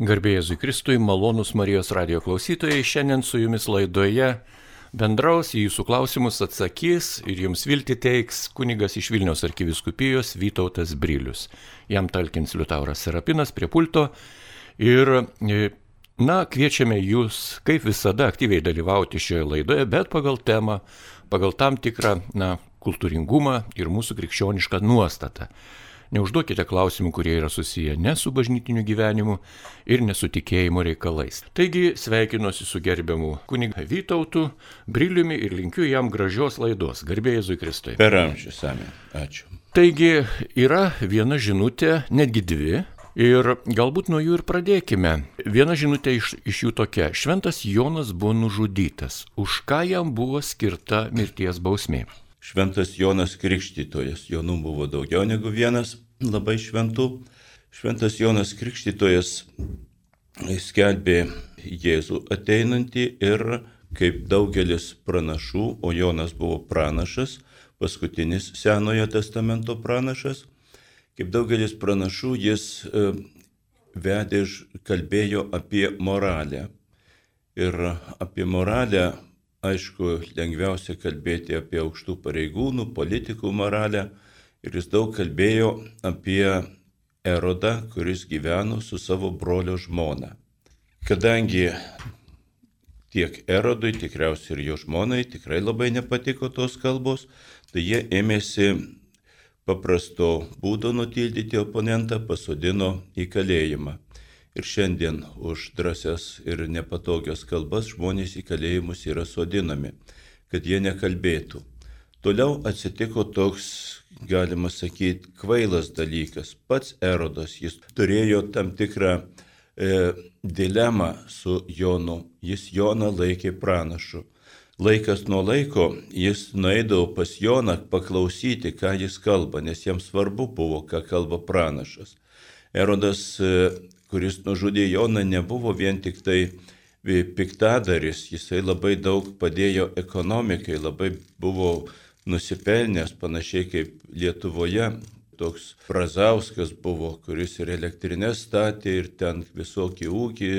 Garbėjai Zikristui, malonus Marijos radio klausytojai, šiandien su jumis laidoje bendraus, į jūsų klausimus atsakys ir jums vilti teiks kunigas iš Vilniaus arkiviskupijos Vytautas Brilius. Jam talkins Liutauras Serapinas prie pulto ir, e, na, kviečiame jūs, kaip visada, aktyviai dalyvauti šioje laidoje, bet pagal temą, pagal tam tikrą, na, kultūringumą ir mūsų krikščionišką nuostatą. Neužduokite klausimų, kurie yra susiję ne su bažnytiniu gyvenimu ir ne su tikėjimo reikalais. Taigi sveikinuosi su gerbiamu kunigu Vytautu, Briliumi ir linkiu jam gražios laidos. Garbėjai Jėzui Kristui. Per amžius, Samė. Ačiū. Taigi yra viena žinutė, netgi dvi, Ir galbūt nuo jų ir pradėkime. Viena žinutė iš, iš jų tokia. Šventas Jonas buvo nužudytas. Už ką jam buvo skirta mirties bausmė? Šventas Jonas Krikštytojas. Jonų buvo daugiau negu vienas labai šventų. Šventas Jonas Krikštytojas skelbė Jėzų ateinantį ir kaip daugelis pranašų, o Jonas buvo pranašas, paskutinis Senojo testamento pranašas, kaip daugelis pranašų jis e, vedė, kalbėjo apie moralę. Ir apie moralę aišku, lengviausia kalbėti apie aukštų pareigūnų, politikų moralę. Ir jis daug kalbėjo apie Erodą, kuris gyveno su savo brolio žmona. Kadangi tiek Erodui, tikriausiai ir jo žmonai tikrai labai nepatiko tos kalbos, tai jie ėmėsi paprasto būdo nutildyti oponentą, pasodino į kalėjimą. Ir šiandien už drąsias ir nepatogias kalbas žmonės į kalėjimus yra sodinami, kad jie nekalbėtų. Toliau atsitiko toks, galima sakyti, kvailas dalykas. Pats Erodas, jis turėjo tam tikrą e, dilemą su Jonu. Jis Joną laikė pranašu. Laikas nuo laiko jis nueidavo pas Joną paklausyti, ką jis kalba, nes jam svarbu buvo, ką kalba pranašas. Erodas e, kuris nužudė Joną, nebuvo vien tik tai e, piktadaris, jisai labai daug padėjo ekonomikai, labai buvo nusipelnęs, panašiai kaip Lietuvoje. Toks Prazauskas buvo, kuris ir elektrinės statė, ir ten visokį ūkį,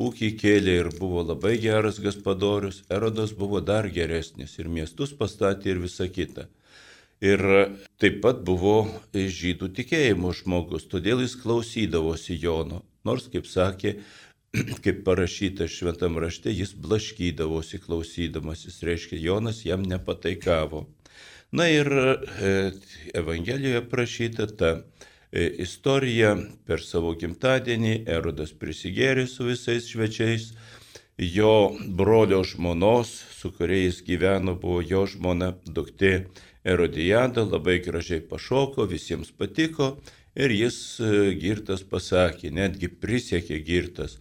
ūkį kėlė ir buvo labai geras gaspadorius. Erodas buvo dar geresnis ir miestus pastatė ir visa kita. Ir taip pat buvo žydų tikėjimo žmogus, todėl jis klausydavosi Jono. Nors, kaip sakė, kaip parašyta šventam rašte, jis blaškydavosi klausydamas, jis reiškia, Jonas jam nepataikavo. Na ir e, Evangelijoje prašyta ta e, istorija. Per savo gimtadienį, Erodas prisigėrė su visais švečiais, jo brolio žmonos, su kuriais gyveno, buvo jo žmona, duktė Erodijada, labai gražiai pašoko, visiems patiko Ir jis e, girtas pasakė, netgi prisiekė girtas,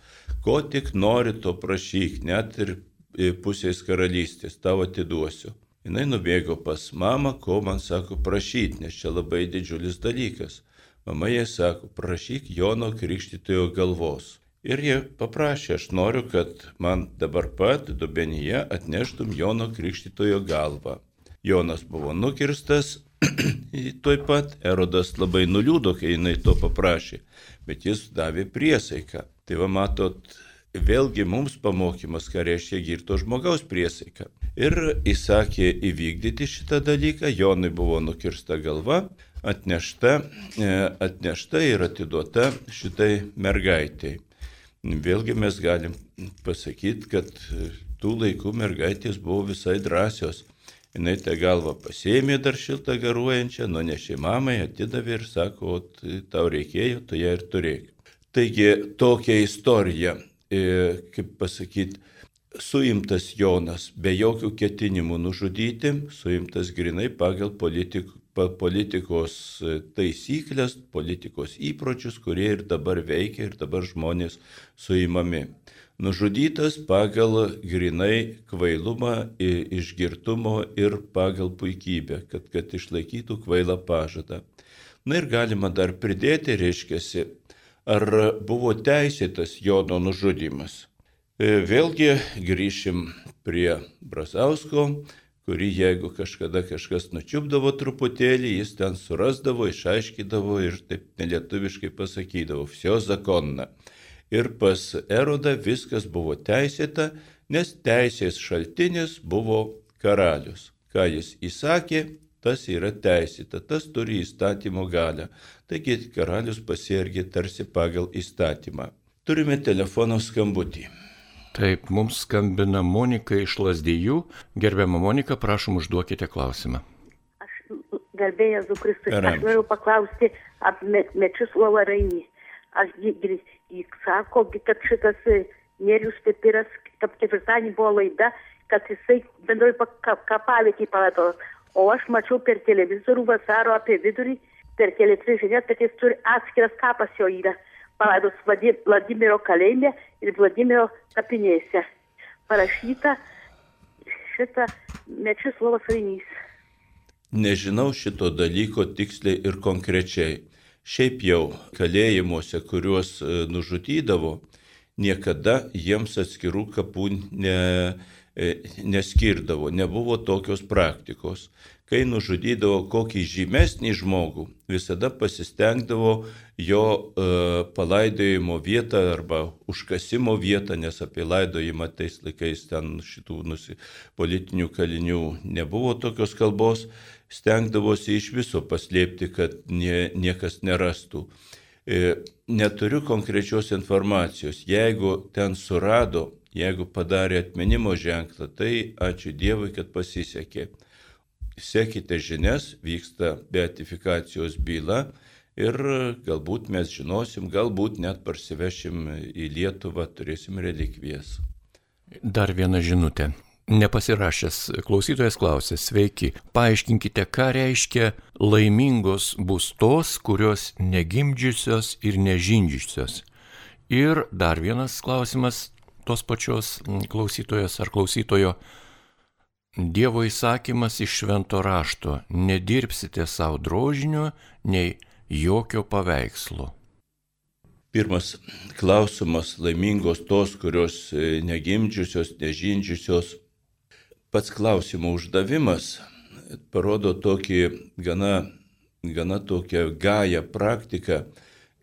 ko tik nori, to prašyk, net ir e, pusės karalystės, tau atiduosiu. Jis nubėgo pas mamą, ko man sako prašyti, nes čia labai didžiulis dalykas. Mama jai sako, prašyk Jono krikštytojo galvos. Ir jie paprašė, aš noriu, kad man dabar pat dubenyje atneštum Jono krikštytojo galvą. Jonas buvo nukirstas, Tuoj pat Erodas labai nuliūdo, kai jinai to paprašė, bet jis davė priesaiką. Tai va matot, vėlgi mums pamokymas, ką reiškia girto žmogaus priesaika. Ir įsakė įvykdyti šitą dalyką, Jonui buvo nukirsta galva, atnešta, e, atnešta ir atiduota šitai mergaitiai. Vėlgi mes galim pasakyti, kad tų laikų mergaitės buvo visai drąsios jinai tą galvą pasėmė dar šiltą garuojančią, nunešė mamai, atidavė ir sako, tau reikėjo, tu ją ir turėk. Taigi tokia istorija, e, kaip pasakyti, suimtas Jonas be jokių ketinimų nužudyti, suimtas grinai pagal politik, politikos taisyklės, politikos įpročius, kurie ir dabar veikia ir dabar žmonės suimami nužudytas pagal grinai kvailumą, išgirtumo ir pagal puikybę, kad, kad išlaikytų kvailą pažadą. Na ir galima dar pridėti, reiškia, ar buvo teisėtas Jono nužudimas. E, vėlgi grįšim prie Brazausko, kurį jeigu kažkada kažkas nučiupdavo truputėlį, jis ten surasdavo, išaiškydavo ir taip nelietuviškai pasakydavo, vsio zakonna Ir pas Erodą viskas buvo teisėta, nes teisės šaltinis buvo karalius. Ką jis įsakė, tas yra teisėta, tas turi įstatymo galę. Taigi karalius pasielgė tarsi pagal įstatymą. Turime telefono skambutį. Taip, mums skambina Monika iš Lasdijų. Gerbiama Monika, prašom užduokite klausimą. Aš garbėjau Zukristus. Aš noriu paklausti apie Mečislovą Rainį. Aš jis sako, kad šitas Nerius Pipiras, kad ketvirtadienį buvo laida, kad jisai bendroji kapavietį palato. O aš mačiau per televizorių vasaro apie vidurį, per kelias žinias, kad jis turi atskiras kapas jo yra palaidos Vladimiro kalėjime ir Vladimiro kapinėse. Parašyta šitą Mečislovas Rainys. Nežinau šito dalyko tiksliai ir konkrečiai. Šiaip jau kalėjimuose, kuriuos e, nužudydavo, niekada jiems atskirų kapų ne, e, neskirdavo, nebuvo tokios praktikos. Kai nužudydavo kokį žymesnį žmogų, visada pasistengdavo jo e, palaidojimo vietą arba užkasimo vietą, nes apie laidojimą tais laikais ten šitų nusi, politinių kalinių nebuvo tokios kalbos, stengdavosi iš viso paslėpti, kad nie, niekas nerastų. E, neturiu konkrečios informacijos. Jeigu ten surado, jeigu padarė atminimo ženklą, tai ačiū Dievui, kad pasisekė sekite žinias, vyksta beatifikacijos byla ir galbūt mes žinosim, galbūt net parsivešim į Lietuvą, turėsim relikvijas. Dar viena žinutė. Nepasirašęs klausytojas klausė, sveiki, paaiškinkite, ką reiškia laimingos bus tos, kurios negimdžiusios ir nežindžiusios. Ir dar vienas klausimas tos pačios klausytojos ar klausytojo, Dievo įsakymas iš švento rašto - nedirbsite savo drožinio, nei jokio paveikslo. Pirmas klausimas - laimingos tos, kurios e, negimdžiusios, nežindžiusios. Pats klausimo uždavimas parodo tokį gana, gana tokią gają praktiką,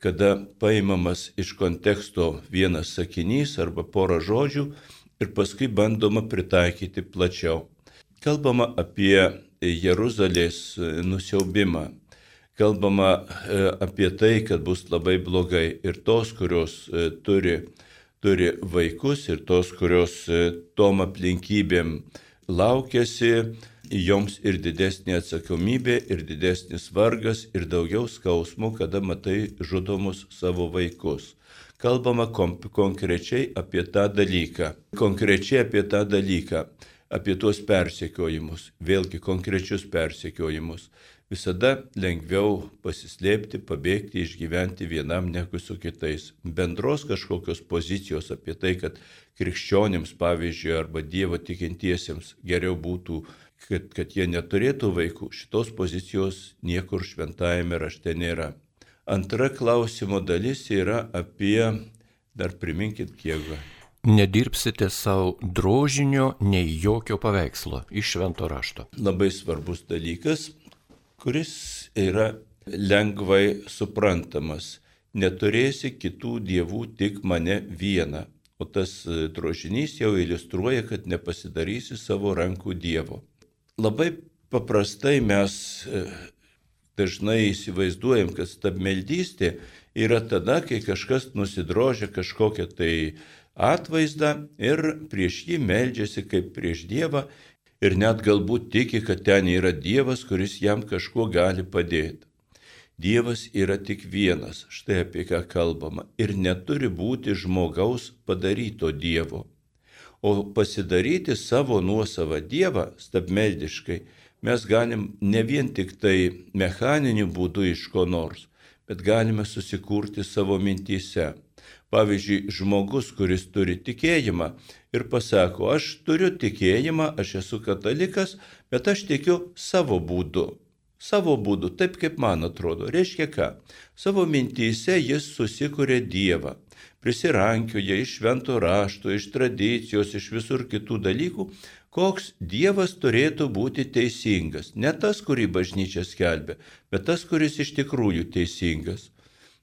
kada paimamas iš konteksto vienas sakinys arba pora žodžių ir paskui bandoma pritaikyti plačiau. Kalbama apie Jeruzalės nusiaubimą. Kalbama e, apie tai, kad bus labai blogai ir tos, kurios e, turi, turi vaikus ir tos, kurios e, tom aplinkybėm laukiasi, joms ir didesnė atsakomybė, ir didesnis vargas, ir daugiau skausmų, kada matai žudomus savo vaikus. Kalbama konkrečiai apie tą dalyką. Konkrečiai apie tą dalyką apie tuos persekiojimus, vėlgi konkrečius persekiojimus. Visada lengviau pasislėpti, pabėgti, išgyventi vienam negu su kitais. Bendros kažkokios pozicijos apie tai, kad krikščionims, pavyzdžiui, arba Dievo tikintiesiems geriau būtų, kad, kad jie neturėtų vaikų, šitos pozicijos niekur šventajame rašte nėra. Antra klausimo dalis yra apie, dar priminkit kiek nedirbsite savo drožinio, nei jokio paveikslo iš švento rašto. Labai svarbus dalykas, kuris yra lengvai suprantamas. Neturėsi kitų dievų, tik mane vieną. O tas drožinys jau iliustruoja, kad nepasidarysi savo rankų dievo. Labai paprastai mes e, dažnai įsivaizduojam, kad stabmeldystė yra tada, kai kažkas nusidrožia kažkokią tai atvaizdą ir prieš jį meldžiasi kaip prieš Dievą ir net galbūt tiki, kad ten yra Dievas, kuris jam kažkuo gali padėti. Dievas yra tik vienas, štai apie ką kalbama, ir neturi būti žmogaus padaryto Dievo. O pasidaryti savo nuosavą Dievą stabmeldiškai mes galim ne vien tik tai mechaniniu būdu iš ko nors, bet galime susikurti savo mintyse. Pavyzdžiui, žmogus, kuris turi tikėjimą ir pasako, aš turiu tikėjimą, aš esu katalikas, bet aš tikiu savo būdu. Savo būdu, taip kaip man atrodo. Reiškia ką? Savo mintyse jis susikuria Dievą. Prisirankioja iš švento rašto, iš tradicijos, iš visur kitų dalykų, koks Dievas turėtų būti teisingas. Ne tas, kurį bažnyčia skelbia, bet tas, kuris iš tikrųjų teisingas.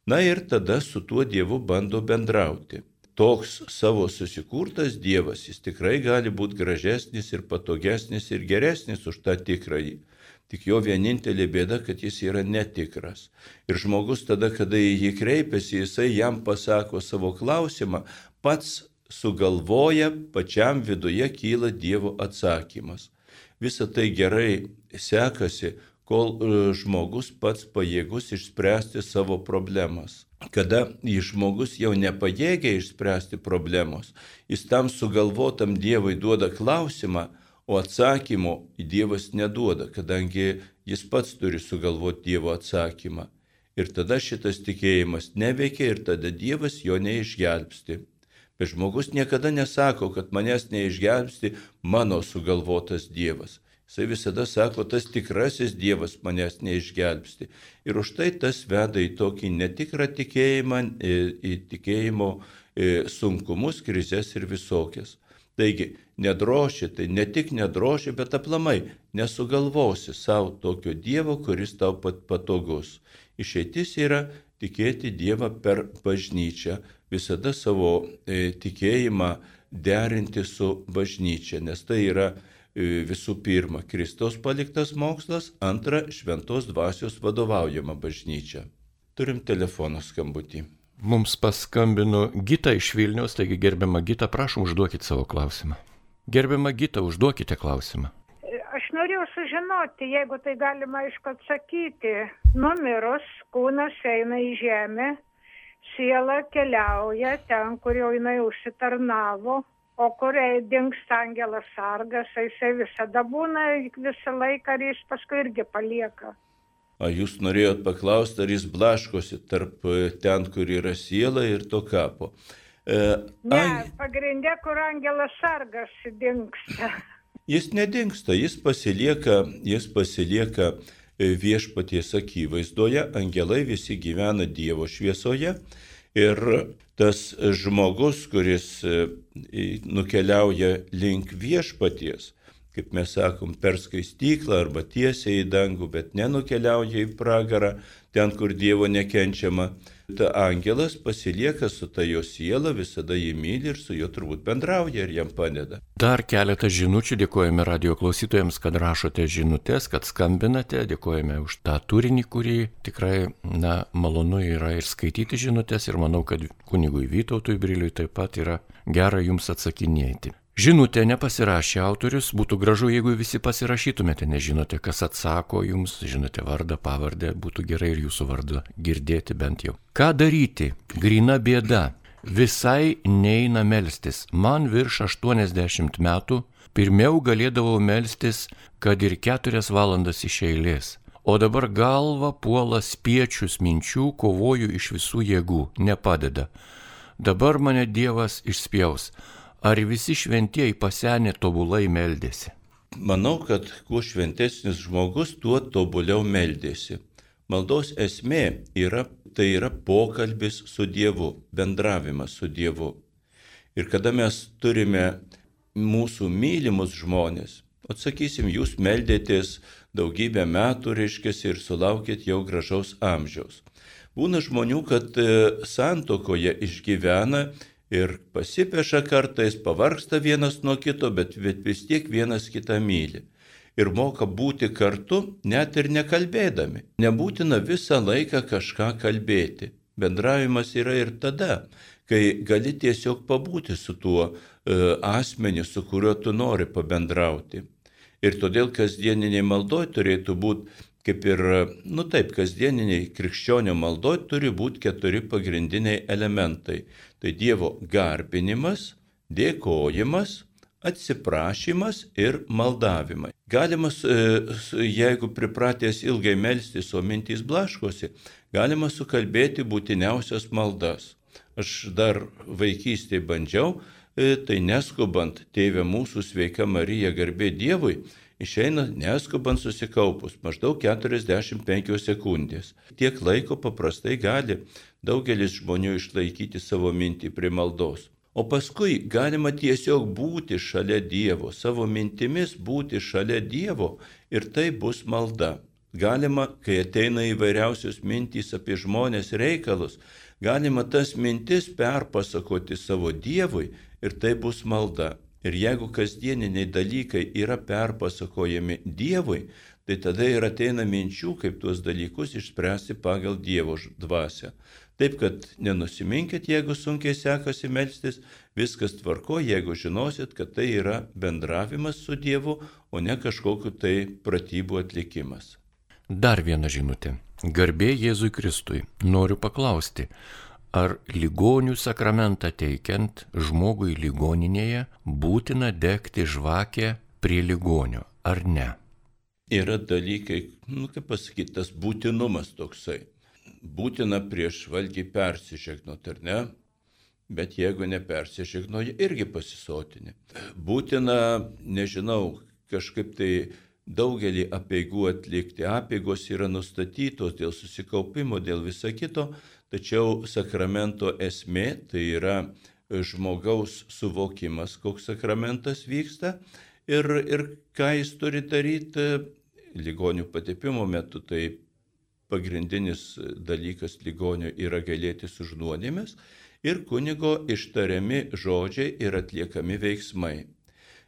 Na ir tada su tuo Dievu bando bendrauti. Toks savo susikurtas Dievas, jis tikrai gali būti gražesnis ir patogesnis ir geresnis už tą tikrąjį. Tik jo vienintelė bėda, kad jis yra netikras. Ir žmogus tada, kada į jį kreipiasi, jisai jam pasako savo klausimą, pats sugalvoja, pačiam viduje kyla Dievo atsakymas. Visa tai gerai sekasi, kol e, žmogus pats pajėgus išspręsti savo problemas. Kada žmogus jau nepajėgia išspręsti problemos, jis tam sugalvotam Dievui duoda klausimą, o atsakymo Dievas neduoda, kadangi jis pats turi sugalvoti Dievo atsakymą. Ir tada šitas tikėjimas neveikia ir tada Dievas jo neišgelbsti. Bet žmogus niekada nesako, kad manęs neišgelbsti mano sugalvotas Dievas. Jisai visada sako, tas tikrasis Dievas manęs neišgelbsti. Ir už tai tas veda į tokį netikrą tikėjimą, į tikėjimo sunkumus, krizės ir visokias. Taigi, nedroši, tai ne tik nedroši, bet aplamai nesugalvosi savo tokio Dievo, kuris tau pat patogus. Išeitis yra tikėti Dievą per bažnyčią, visada savo e, tikėjimą derinti su bažnyčia, nes tai yra E, visų pirma Kristaus paliktas mokslas, antra šventos dvasios vadovaujama bažnyčia. Turim telefono skambutį. Mums paskambino Gita iš Vilnius, taigi gerbiama Gita, prašom užduokit savo klausimą. Gerbiama Gita, užduokite klausimą. Aš norėjau sužinoti, jeigu tai galima aišku atsakyti, numirus kūnas eina į žemę, siela keliauja ten, kur jau jinai užsitarnavo, o kur dingsta angelas sargas, jisai visada būna visą laiką ir jis paskui irgi palieka. O jūs norėjot paklausti, ar jis blaškosi tarp e, ten, kur yra siela ir to kapo? E, ne, ang... pagrindė, kur angelas sargas dingsta. Jis nedingsta, jis pasilieka, jis pasilieka e, viešpaties akivaizdoje, angelai visi gyvena Dievo šviesoje ir tas žmogus, kuris e, nukeliauja link viešpaties, kaip mes sakom, per skaistyklą arba tiesiai į dangų, bet nenukeliauja į pragarą, ten, kur Dievo nekenčiama, ta angelas pasilieka su ta jo siela, visada jį myli ir su juo turbūt bendrauja ir jam padeda. Dar keletą žinučių dėkojame radio klausytojams, kad rašote žinutės, kad skambinate, dėkojame už tą turinį, kurį tikrai, na, malonu yra ir skaityti žinutės ir manau, kad kunigui Vytautui Briliui taip pat yra gera jums atsakinėti. Žinutė nepasirašė autorius, būtų gražu, jeigu visi pasirašytumėte, nežinote, kas atsako jums, žinote vardą, pavardę, būtų gerai ir jūsų vardą girdėti bent jau. Ką daryti? Grina bėda. Visai neina melstis. Man virš 80 metų, pirmiau galėdavau melstis, kad ir keturias valandas iš eilės. O dabar galva puola spiečius minčių, kovoju iš visų jėgų, nepadeda. Dabar mane Dievas išspjaus ar visi šventieji pasenė tobulai meldėsi? Manau, kad kuo šventesnis žmogus, tuo tobuliau meldėsi. Maldos esmė yra, tai yra pokalbis su Dievu, bendravimas su Dievu. Ir kada mes turime mūsų mylimus žmonės, atsakysim, jūs meldėtės daugybę metų, reiškia, ir sulaukėt jau gražaus amžiaus. Būna žmonių, kad e, santokoje išgyvena ir pasipeša kartais, pavarksta vienas nuo kito, bet vis tiek vienas kitą myli. Ir moka būti kartu, net ir nekalbėdami. Nebūtina visą laiką kažką kalbėti. Bendravimas yra ir tada, kai gali tiesiog pabūti su tuo e, asmeniu, su kuriuo tu nori pabendrauti. Ir todėl kasdieniniai maldoj turėtų būti kaip ir, nu taip, kasdieniniai krikščionio maldoj turi būti keturi pagrindiniai elementai. Tai Dievo garbinimas, dėkojimas, atsiprašymas ir maldavimai. Galima, jeigu pripratęs ilgai melstis, o mintys blaškosi, galima sukalbėti būtiniausias maldas. Aš dar vaikystėje bandžiau, e, tai neskubant, tėvė mūsų sveika Marija garbė Dievui, išeina neskubant susikaupus maždaug 45 sekundės. Tiek laiko paprastai gali daugelis žmonių išlaikyti savo mintį prie maldos. O paskui galima tiesiog būti šalia Dievo, savo mintimis būti šalia Dievo ir tai bus malda. Galima, kai ateina įvairiausios mintys apie žmonės reikalus, galima tas mintis perpasakoti savo Dievui ir tai bus malda. Ir jeigu kasdieniniai dalykai yra perpasakojami Dievui, tai tada ir ateina minčių, kaip tuos dalykus išspręsti pagal Dievo dvasę. Taip kad nenusiminkit, jeigu sunkiai sekasi melstis, viskas tvarko, jeigu žinosit, kad tai yra bendravimas su Dievu, o ne kažkokiu tai pratybų atlikimas. Dar viena žinutė. Garbė Jėzui Kristui. Noriu paklausti, ar ligonių sakramentą teikiant žmogui ligoninėje būtina degti žvakę prie ligonio, ar ne? yra dalykai, nu kaip pasakyti, tas būtinumas toksai. Būtina prieš valgį persižegnoti, ar ne? Bet jeigu nepersižegnoji, irgi pasisotini. Būtina, nežinau, kažkaip tai daugelį apieigų atlikti. Apiegos yra nustatytos dėl susikaupimo, dėl viso kito, tačiau sakramento esmė tai yra žmogaus suvokimas, koks sakramentas vyksta ir, ir ką jis turi daryti ligonių patepimo metu, tai pagrindinis dalykas ligonio yra galėti su žnuodėmis ir kunigo ištariami žodžiai ir atliekami veiksmai.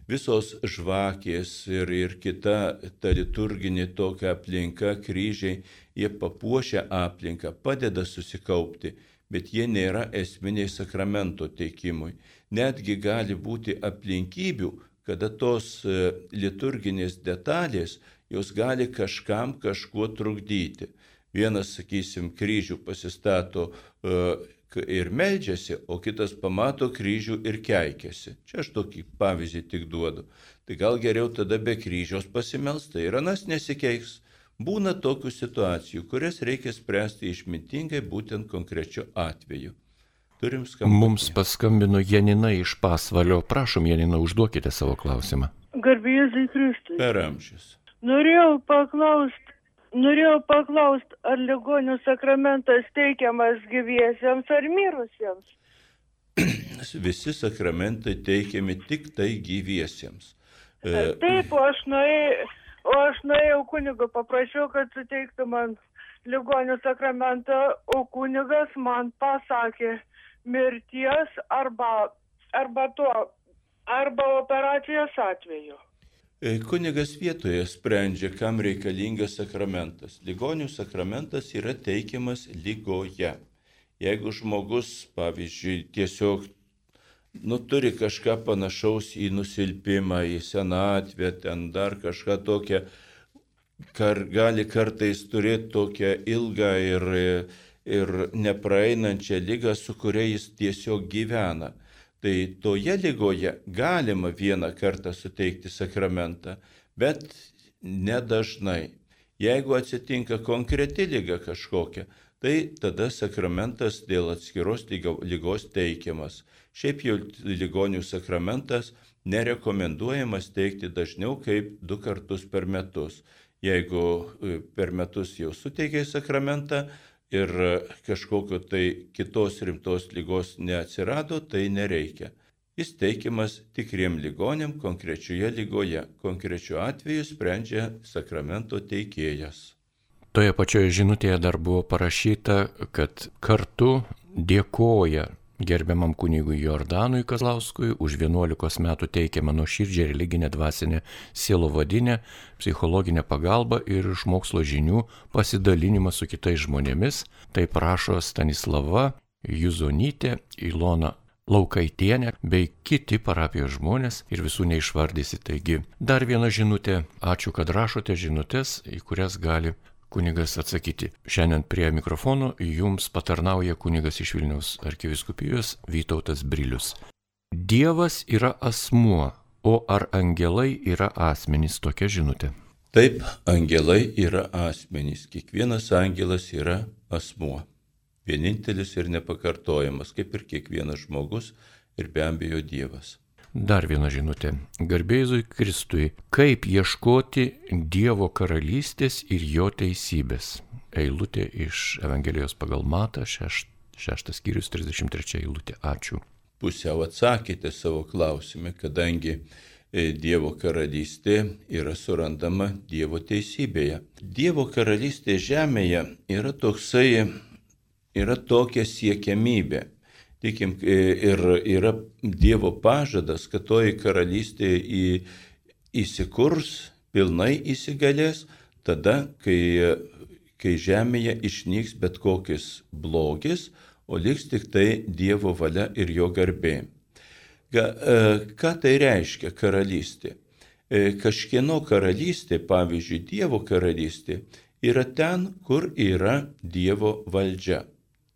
Visos žvakės ir, ir kita ta liturginė tokia aplinka, kryžiai, jie papuošia aplinką, padeda susikaupti, bet jie nėra esminiai sakramento teikimui. Netgi gali būti aplinkybių, kada tos e, liturginės detalės jos gali kažkam kažkuo trukdyti. Vienas, sakysim, kryžių pasistato uh, ir meldžiasi, o kitas pamato kryžių ir keikiasi. Čia aš tokį pavyzdį tik duodu. Tai gal geriau tada be kryžiaus pasimelsta ir anas nesikeiks. Būna tokių situacijų, kurias reikia spręsti išmintingai būtent konkrečiu atveju. Turim skambinti. Mums paskambino Janina iš pasvalio. Prašom, Janina, užduokite savo klausimą. Garbėjai Kristui. Per amžius. Norėjau paklausti, norėjau paklausti, ar ligonių sakramentas teikiamas gyviesiems ar mirusiems? Visi sakramentai teikiami tik tai gyviesiems. E... Taip, o aš, nuėjau, o aš nuėjau kunigo, paprašiau, kad suteiktų man ligonių sakramentą, o kunigas man pasakė mirties arba, arba to, arba operacijos atveju. E, kunigas vietoje sprendžia, kam reikalingas sakramentas. Ligonių sakramentas yra teikiamas lygoje. Jeigu žmogus, pavyzdžiui, tiesiog nu, turi kažką panašaus į nusilpimą, į senatvę, ten dar kažką tokią, kar, gali kartais turėti tokią ilgą ir, ir nepraeinančią lygą, su kuria jis tiesiog gyvena tai toje lygoje galima vieną kartą suteikti sakramentą, bet nedažnai. Jeigu atsitinka konkreti lyga kažkokia, tai tada sakramentas dėl atskiros lygos teikiamas. Šiaip jau ligonių sakramentas nerekomenduojamas teikti dažniau kaip du kartus per metus. Jeigu e, per metus jau suteikiai sakramentą, ir kažkokio tai kitos rimtos lygos neatsirado, tai nereikia. Jis teikiamas tikriem ligonėm konkrečioje lygoje. Konkrečiu atveju sprendžia sakramento teikėjas. Toje pačioje žinutėje dar buvo parašyta, kad kartu dėkoja gerbiamam kunigui Jordanui Kazlauskui už 11 metų teikiamą nuoširdžią religinę dvasinę sielo vadinę, psichologinę pagalbą ir iš mokslo žinių pasidalinimą su kitais žmonėmis. Tai prašo Stanislava Juzonytė, Ilona Laukaitienė bei kiti parapijos žmonės ir visų neišvardysi. Taigi, dar viena žinutė. Ačiū, kad rašote žinutės, į kurias gali kunigas atsakyti. Šiandien prie mikrofono jums patarnauja kunigas iš Vilniaus arkiviskupijos Vytautas Brilius. Dievas yra asmuo, o ar angelai yra asmenys tokia žinutė? Taip, angelai yra asmenys. Kiekvienas angelas yra asmuo. Vienintelis ir nepakartojamas, kaip ir kiekvienas žmogus ir be abejo Dievas. Dar viena žinutė. Garbėjai Kristui, kaip ieškoti Dievo karalystės ir jo teisybės. Eilutė iš Evangelijos pagal Matą, šeš, šeštas skyrius, 33 eilutė. Ačiū. Pusiau atsakėte savo klausimą, kadangi e, Dievo karalystė yra surandama Dievo teisybėje. Dievo karalystė žemėje yra toksai, yra tokia siekiamybė. Tikim, e, ir yra Dievo pažadas, kad toji karalystė į, įsikurs, pilnai įsigalės, tada, kai, kai žemėje išnyks bet kokis blogis, o liks tik tai Dievo valia ir jo garbė. Ga, e, ką tai reiškia karalystė? E, kažkieno karalystė, pavyzdžiui, Dievo karalystė, yra ten, kur yra Dievo valdžia.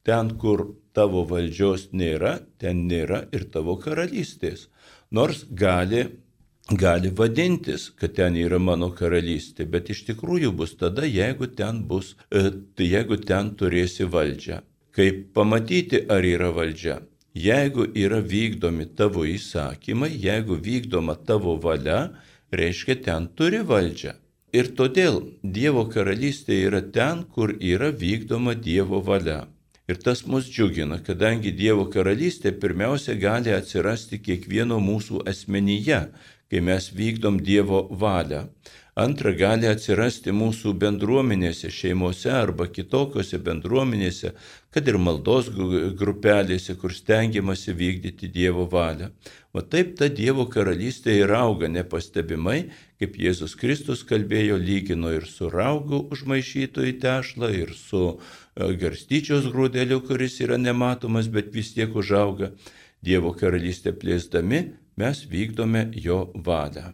Ten, kur tavo valdžios nėra, ten nėra ir tavo karalystės. Nors gali, gali vadintis, kad ten yra mano karalystė, bet iš tikrųjų bus tada, jeigu ten, bus, e, jeigu ten turėsi valdžią kaip pamatyti, ar yra valdžia. Jeigu yra vykdomi tavo įsakymai, jeigu vykdoma tavo valia, reiškia ten turi valdžią. Ir todėl Dievo karalystė yra ten, kur yra vykdoma Dievo valia. Ir tas mus džiugina, kadangi Dievo karalystė pirmiausia gali atsirasti kiekvieno mūsų asmenyje, kai mes vykdom Dievo valią. Antra, gali atsirasti mūsų bendruomenėse, šeimose arba kitokiose bendruomenėse, kad ir maldos grupelėse, kur stengiamasi vykdyti Dievo valią. O taip ta Dievo karalystė ir auga nepastebimai, kaip Jėzus Kristus kalbėjo, lygino ir su raugu užmaišytų į tešlą, ir su e, garstyčios grūdeliu, kuris yra nematomas, bet vis tiek užauga. Dievo karalystę plėsdami mes vykdome jo valią.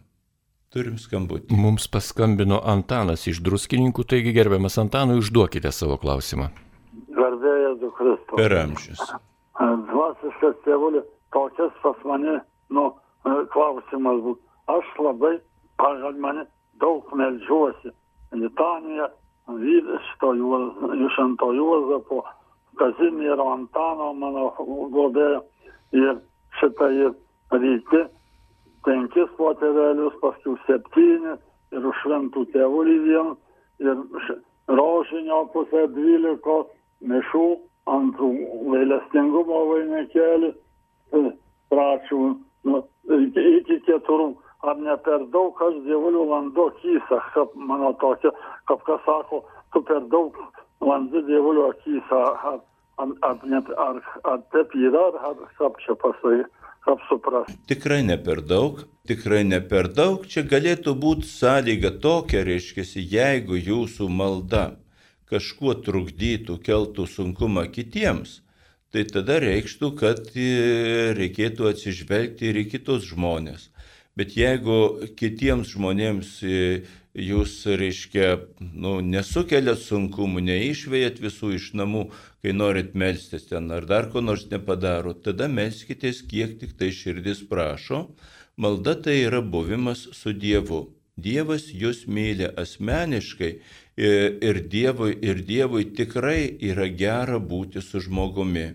Turim skambutį. Mums paskambino Antanas iš druskininkų, taigi gerbiamas Antanui, užduokite savo klausimą. Garbėjas du Kristus. Per amžius. Dvasiškas tėvulė, tokias pas mane, nu, klausimas būtų. Aš labai pagal mane daug melžiuosi. Litanija, šito iš Anto Juozapo, Kazimiero Antano, mano globėjo. Ir šitą ir ryte penkis potėvelius, paskui septynis ir šventų tėvulį vien ir rožinio pusę dvylikos mišų, antrų gailestingumo vainikėlį, pračių nu, iki, iki keturių. Ar ne per daug aš dievulių vandu akysą, kaip mano tokia, kaip kas sako, tu per daug vandu dievulių akysą, ar, ar, ar, ar, ar, taip yra, ar kaip čia pasakyti apsuprasti. Tikrai ne per daug, tikrai ne per daug. Čia galėtų būti sąlyga tokia, reiškia, jeigu jūsų malda kažkuo trukdytų, keltų sunkumą kitiems, tai tada reikštų, kad e, reikėtų atsižvelgti ir į kitus žmonės. Bet jeigu kitiems žmonėms e, jūs, reiškia, nu, nesukeliat sunkumų, neišvėjat visų iš namų, kai norit melstis ten ar dar ko nors nepadaro, tada melskitės, kiek tik tai širdis prašo. Malda tai yra buvimas su Dievu. Dievas jūs myli asmeniškai ir Dievui, ir Dievui tikrai yra gera būti su žmogumi.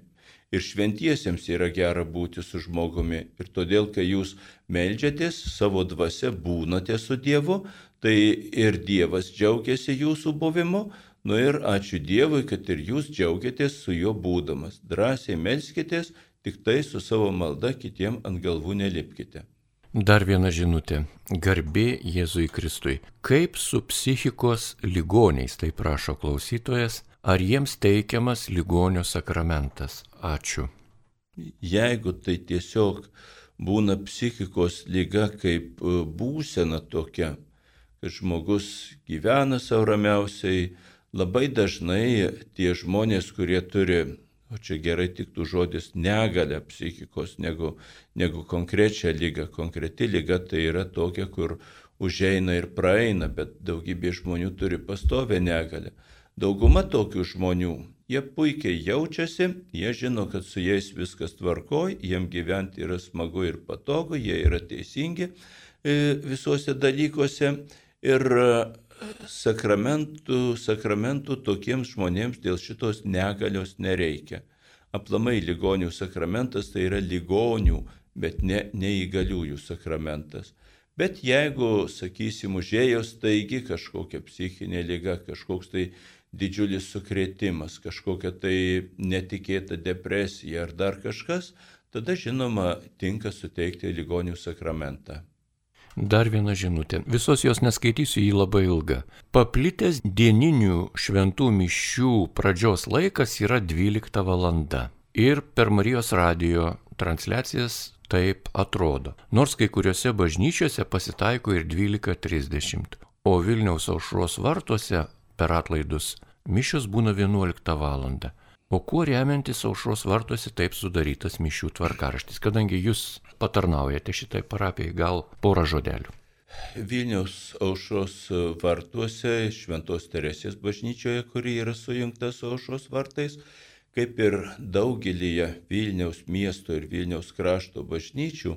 Ir šventiesiems yra gera būti su žmogumi. Ir todėl, kai jūs melžiatės, savo dvasia būnate su Dievu, tai ir Dievas džiaugiasi jūsų buvimu, nu ir ačiū Dievui, kad ir jūs džiaugiatės su juo būdamas. Drąsiai melskitės, tik tai su savo malda kitiem ant galvų nelipkite. Dar viena žinutė. Garbė Jėzui Kristui. Kaip su psichikos ligoniais, tai prašo klausytojas, ar jiems teikiamas ligonio sakramentas? Ačiū. Jeigu tai tiesiog būna psichikos lyga kaip e, būsena tokia, kad žmogus gyvena savo ramiausiai, labai dažnai tie žmonės, kurie turi, o čia gerai tiktų žodis, negalę psichikos negu, negu konkrečią lygą. Konkreti lyga tai yra tokia, kur užeina ir praeina, bet daugybė žmonių turi pastovę negalę. Dauguma tokių žmonių, jie puikiai jaučiasi, jie žino, kad su jais viskas tvarkoj, jiem gyventi yra smagu ir patogu, jie yra teisingi e, visuose dalykuose Ir e, sakramentų, sakramentų tokiems žmonėms dėl šitos negalios nereikia. Aplamai ligonių sakramentas tai yra ligonių, bet ne neįgaliųjų sakramentas. Bet jeigu, sakysim, užėjo staigi kažkokia psichinė lyga, kažkoks tai didžiulis sukrėtimas, kažkokia tai netikėta depresija ar dar kažkas, tada žinoma tinka suteikti ligonių sakramentą. Dar viena žinutė. Visos jos neskaitysiu, jį labai ilga. Paplitęs dieninių šventų mišių pradžios laikas yra 12 valanda. Ir per Marijos radio transliacijas taip atrodo. Nors kai kuriuose bažnyčiose pasitaiko ir 12.30. O Vilniaus aušros vartuose per atlaidus mišios būna 11 val. O kuo remiantis aušros vartuose taip sudarytas mišių tvarkaraštis, kadangi jūs patarnaujate šitai parapijai, gal porą žodelių. Vilniaus aušros vartuose, Šventos Teresės bažnyčioje, kuri yra sujungta su aušros vartais, kaip ir daugelyje Vilniaus miesto ir Vilniaus krašto bažnyčių,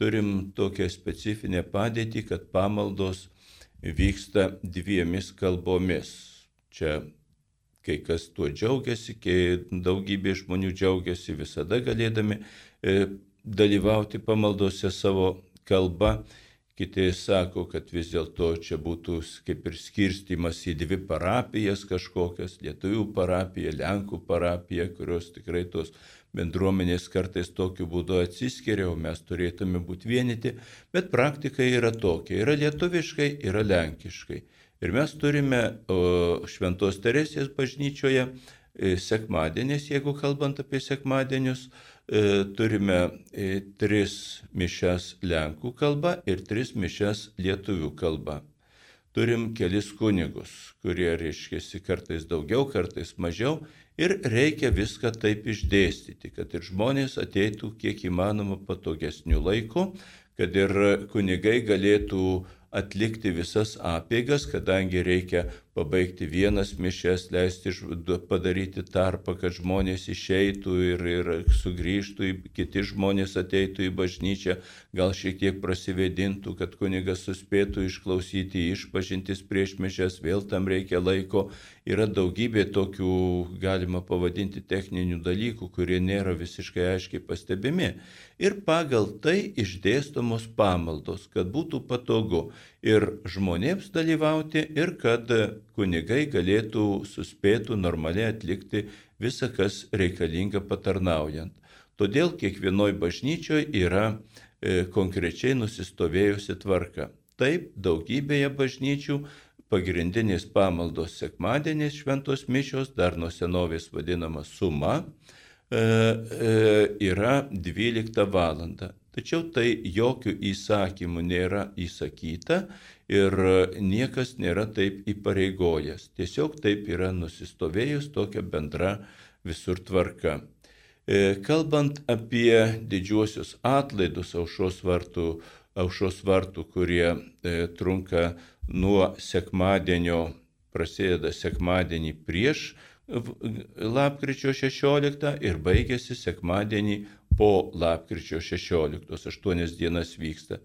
turim tokią specifinę padėtį, kad pamaldos vyksta dviemis kalbomis. Čia kai kas tuo džiaugiasi, kai daugybė žmonių džiaugiasi visada galėdami e, dalyvauti pamaldose savo kalba. Kiti sako, kad vis dėlto čia būtų kaip ir skirstimas į dvi parapijas kažkokias - lietuvių parapija, lenkų parapija, kurios tikrai tos bendruomenės kartais tokiu būdu atsiskiria, o mes turėtume būti vienyti, bet praktika yra tokia - yra lietuviškai, yra lenkiškai. Ir mes turime Šventos Teresės bažnyčioje e, sekmadienės, jeigu kalbant apie sekmadienius, e, turime e, tris mišes lenkų kalba ir tris mišes lietuvių kalba. Turim kelis kunigus, kurie reiškia kartais daugiau, kartais mažiau ir reikia viską taip išdėstyti, kad ir žmonės ateitų kiek įmanoma patogesnių laikų, kad ir kunigai galėtų atlikti visas apėgas, kadangi reikia pabaigti vienas mišes, leisti padaryti tarpą, kad žmonės išeitų ir, ir sugrįžtų, kiti žmonės ateitų į bažnyčią, gal šiek tiek prasivėdintų, kad kunigas suspėtų išklausyti išpažintis prieš mišes, vėl tam reikia laiko. Yra daugybė tokių, galima pavadinti, techninių dalykų, kurie nėra visiškai aiškiai pastebimi ir pagal tai išdėstomos pamaldos, kad būtų patogu ir žmonėms dalyvauti, ir kad kunigai galėtų suspėtų normaliai atlikti visą, kas reikalinga patarnaujant. Todėl kiekvienoje bažnyčioje yra e, konkrečiai nusistovėjusi tvarka. Taip, daugybėje bažnyčių pagrindinės pamaldos sekmadienės šventos mišios, dar nuo senovės vadinama suma, E, e, yra 12 val. Tačiau tai jokių įsakymų nėra įsakyta ir niekas nėra taip įpareigojęs. Tiesiog taip yra nusistovėjus tokia bendra visur tvarka. E, kalbant apie didžiuosius atlaidus aušos vartų, aušos vartų kurie trunka nuo sekmadienio, prasideda sekmadienį prieš lapkričio 16 ir baigėsi sekmadienį po lapkričio 16, 8 dienas vyksta.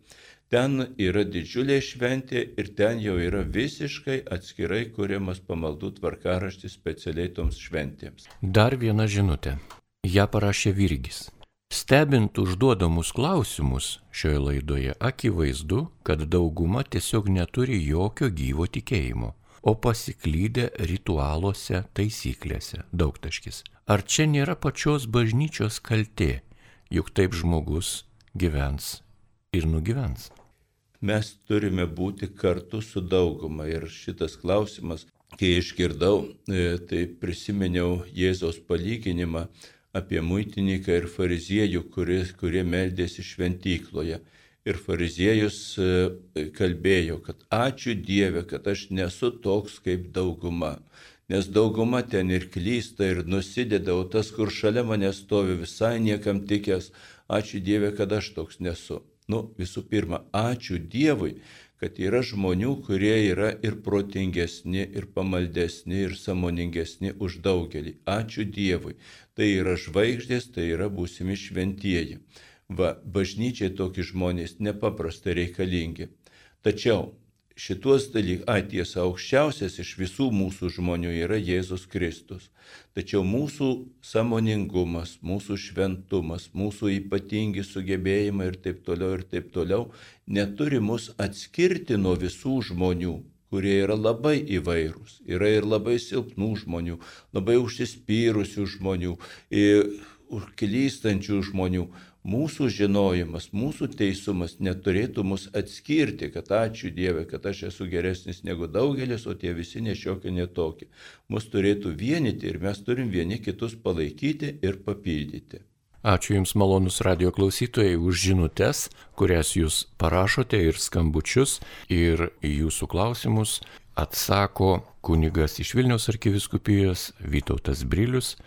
Ten yra didžiulė šventė ir ten jau yra visiškai atskirai kuriamas pamaldų tvarkaraštis specialiai toms šventėms. Dar viena žinutė. Ja parašė Virgis. Stebint užduodamus klausimus šioje laidoje, akivaizdu, kad dauguma tiesiog neturi jokio gyvo tikėjimo o pasiklydę ritualuose, taisyklėse. Daugtaškis. Ar čia nėra pačios bažnyčios kaltė, juk taip žmogus gyvens ir nugyvens? Mes turime būti kartu su dauguma ir šitas klausimas, kai išgirdau, e, tai prisiminiau Jėzos palyginimą apie muitininką ir fariziejų, kurie, kurie meldėsi šventykloje ir fariziejus e, kalbėjo, kad ačiū Dieve, kad aš nesu toks kaip dauguma. Nes dauguma ten ir klysta, ir nusideda, o tas, kur šalia mane stovi visai niekam tikęs, ačiū Dieve, kad aš toks nesu. Nu, visų pirma, ačiū Dievui, kad yra žmonių, kurie yra ir protingesni, ir pamaldesni, ir samoningesni už daugelį. Ačiū Dievui. Tai yra žvaigždės, tai yra būsimi šventieji. Va, bažnyčiai tokie žmonės nepaprastai reikalingi. Tačiau šituos dalykus, a tiesa, aukščiausias iš visų mūsų žmonių yra Jėzus Kristus. Tačiau mūsų samoningumas, mūsų šventumas, mūsų ypatingi sugebėjimai ir taip toliau ir taip toliau neturi mus atskirti nuo visų žmonių kurie yra labai įvairūs. Yra ir labai silpnų žmonių, labai užsispyrusių žmonių, užklystančių žmonių. mūsų žinojimas, mūsų teisumas neturėtų mus atskirti, kad ačiū Dieve, kad aš esu geresnis negu daugelis, o tie visi nešiokie netokie. Mus turėtų vienyti ir mes turim vieni kitus palaikyti ir papildyti. Ačiū Jums malonus radio klausytojai už žinutės, kurias Jūs parašote ir skambučius ir jūsų klausimus atsako kunigas iš Vilniaus arkiviskupijos Vytautas Brilius.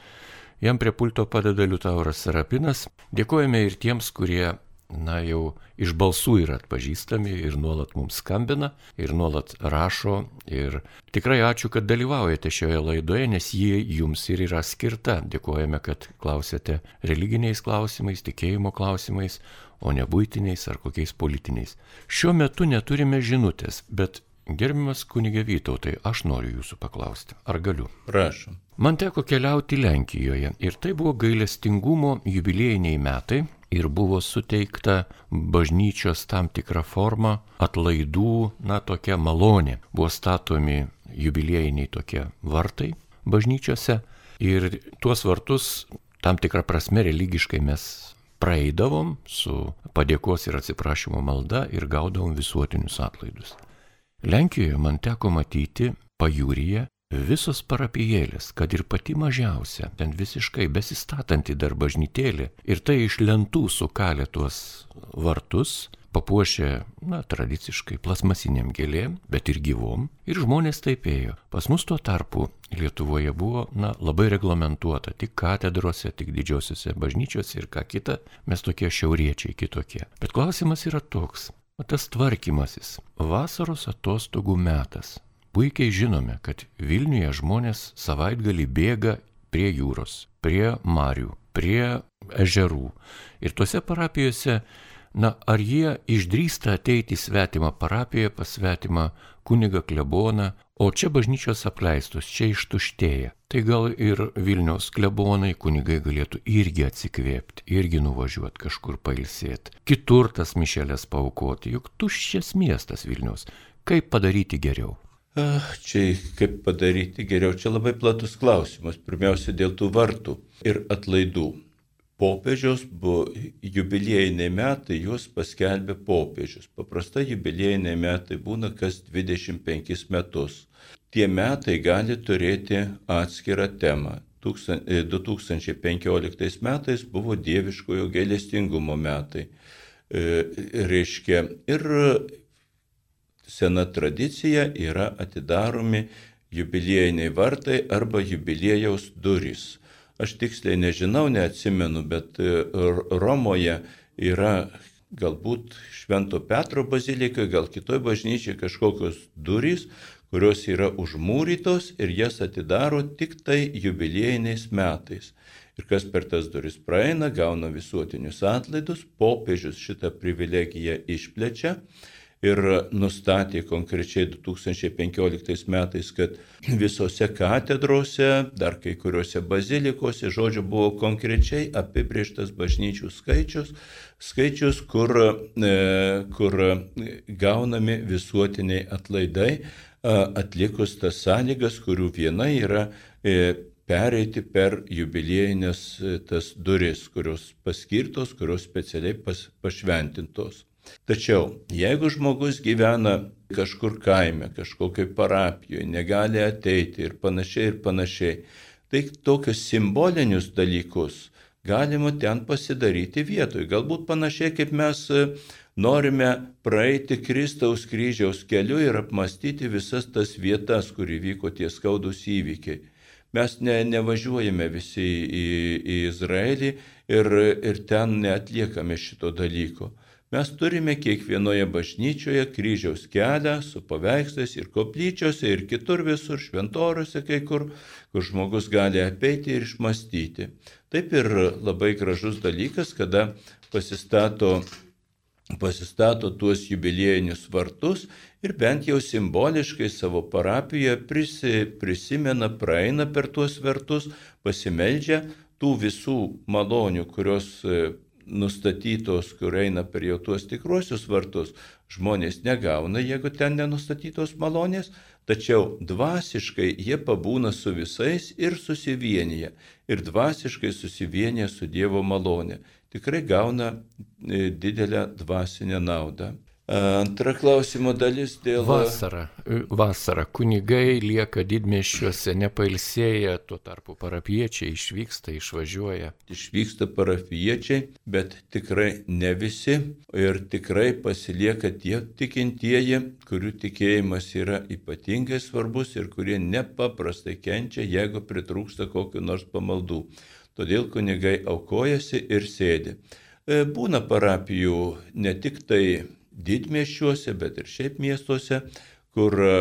Jam prie pulto padeda Liutauras Sarapinas. Dėkojame ir tiems, kurie, na jau iš balsų yra atpažįstami ir nuolat mums skambina, ir nuolat rašo. Ir tikrai ačiū, kad dalyvaujate šioje laidoje, nes jie jums ir yra skirta. Dėkojame, kad klausėte religiniais klausimais, tikėjimo klausimais, o ne būtiniais ar kokiais politiniais. Šiuo metu neturime žinutės, bet Gerbiamas kunigė Vytautai, aš noriu jūsų paklausti, ar galiu? Prašom. Man teko keliauti Lenkijoje ir tai buvo gailestingumo jubiliejiniai metai ir buvo suteikta bažnyčios tam tikra forma atlaidų, na tokia malonė. Buvo statomi jubiliejiniai tokie vartai bažnyčiose ir tuos vartus tam tikrą prasme religiškai mes praeidavom su padėkos ir atsiprašymo malda ir gaudavom visuotinius atlaidus. Lenkijoje man teko matyti pajūryje visos parapijėlės, kad ir pati mažiausia, ten visiškai besistatanti dar bažnytėlė, ir tai iš lentų sukalė tuos vartus, papuošė, na, tradiciškai plasmasiniam gėlėm, bet ir gyvom, ir žmonės taip ėjo. Pas mus tuo tarpu Lietuvoje buvo, na, labai reglamentuota, tik katedrose, tik didžiosiuose bažnyčiose ir ką kita, mes tokie šiauriečiai kitokie. Bet klausimas yra toks, tas tvarkymasis - vasaros atostogų metas. Puikiai žinome, kad Vilniuje žmonės savaitgalį bėga prie jūros, prie marių, prie ežerų. Ir tuose parapijose, na, ar jie išdrįsta ateiti į svetimą parapiją, pas svetimą kunigą kleboną, O čia bažnyčios apleistos, čia ištuštėja. Tai gal ir Vilniaus klebonai kunigai galėtų irgi atsikvėpti, irgi nuvažiuoti kažkur pailsėti. Kitur tas mišelės paukoti, juk tuščias miestas Vilniaus. Kaip padaryti geriau? Ah, čia kaip padaryti geriau, čia labai platus klausimas. Pirmiausia, dėl tų vartų ir atlaidų. Popiežiaus buvo jubiliejiniai metai, juos paskelbė popiežius. Paprastai jubiliejiniai metai būna kas 25 metus tie metai gali turėti atskirą temą. 2015 e, metais buvo dieviškojo gailestingumo metai. E, reiškia, ir sena tradicija yra atidaromi jubiliejiniai vartai arba jubiliejaus durys. Aš tiksliai nežinau, neatsimenu, bet e, Romoje yra galbūt Švento Petro bazilikoje, gal kitoj bažnyčiai kažkokios durys, kurios yra užmūrytos ir jas atidaro tik tai jubiliejiniais metais. Ir kas per tas duris praeina, gauna visuotinius atlaidus, popiežius šitą privilegiją išplečia ir nustatė konkrečiai 2015 metais, kad visose katedrose, dar kai kuriuose bazilikose, žodžiu, buvo konkrečiai apibrieštas bažnyčių skaičius, skaičius, kur, e, kur gaunami visuotiniai atlaidai atlikus tas sąlygas, kurių viena yra e, pereiti per jubiliejinės e, tas duris, kurios paskirtos, kurios specialiai pas, pašventintos. Tačiau, jeigu žmogus gyvena kažkur kaime, kažkokioj parapijoje, negali ateiti ir panašiai ir panašiai, tai tokius simbolinius dalykus galima ten pasidaryti vietoj. Galbūt panašiai kaip mes norime praeiti Kristaus kryžiaus keliu ir apmastyti visas tas vietas, kur įvyko tie skaudus įvykiai. Mes ne, nevažiuojame visi į, į Izraelį ir, ir ten neatliekame šito dalyko. Mes turime kiekvienoje bažnyčioje kryžiaus kelią su paveikslais ir koplyčiose ir kitur visur šventorose kai kur, kur žmogus gali apeiti ir išmastyti. Taip ir labai gražus dalykas, kada pasistato pasistato tuos jubiliejinius vartus ir bent jau simboliškai savo parapijoje prisi, prisimena, praeina per tuos vartus, pasimeldžia tų visų malonių, kurios nustatytos, kur eina per jau tuos tikruosius vartus, žmonės negauna, jeigu ten nenustatytos malonės, tačiau dvasiškai jie pabūna su visais ir susivienyje. Ir dvasiškai susivienyje su Dievo malonė. Tikrai gauna e, didelę dvasinę naudą. Antra klausimo dalis dėl... Vasara. Vasara. Kunigai lieka didmeščiuose, nepailsėję, tuo tarpu parapiečiai išvyksta, išvažiuoja. Išvyksta parapiečiai, bet tikrai ne visi ir tikrai pasilieka tie tikintieji, kurių tikėjimas yra ypatingai svarbus ir kurie nepaprastai kenčia, jeigu pritrūksta kokiu nors pamaldų. Todėl kunigai aukojasi ir sėdi. E, būna parapijų ne tik tai didmieščiuose, bet ir šiaip miestuose, kur e,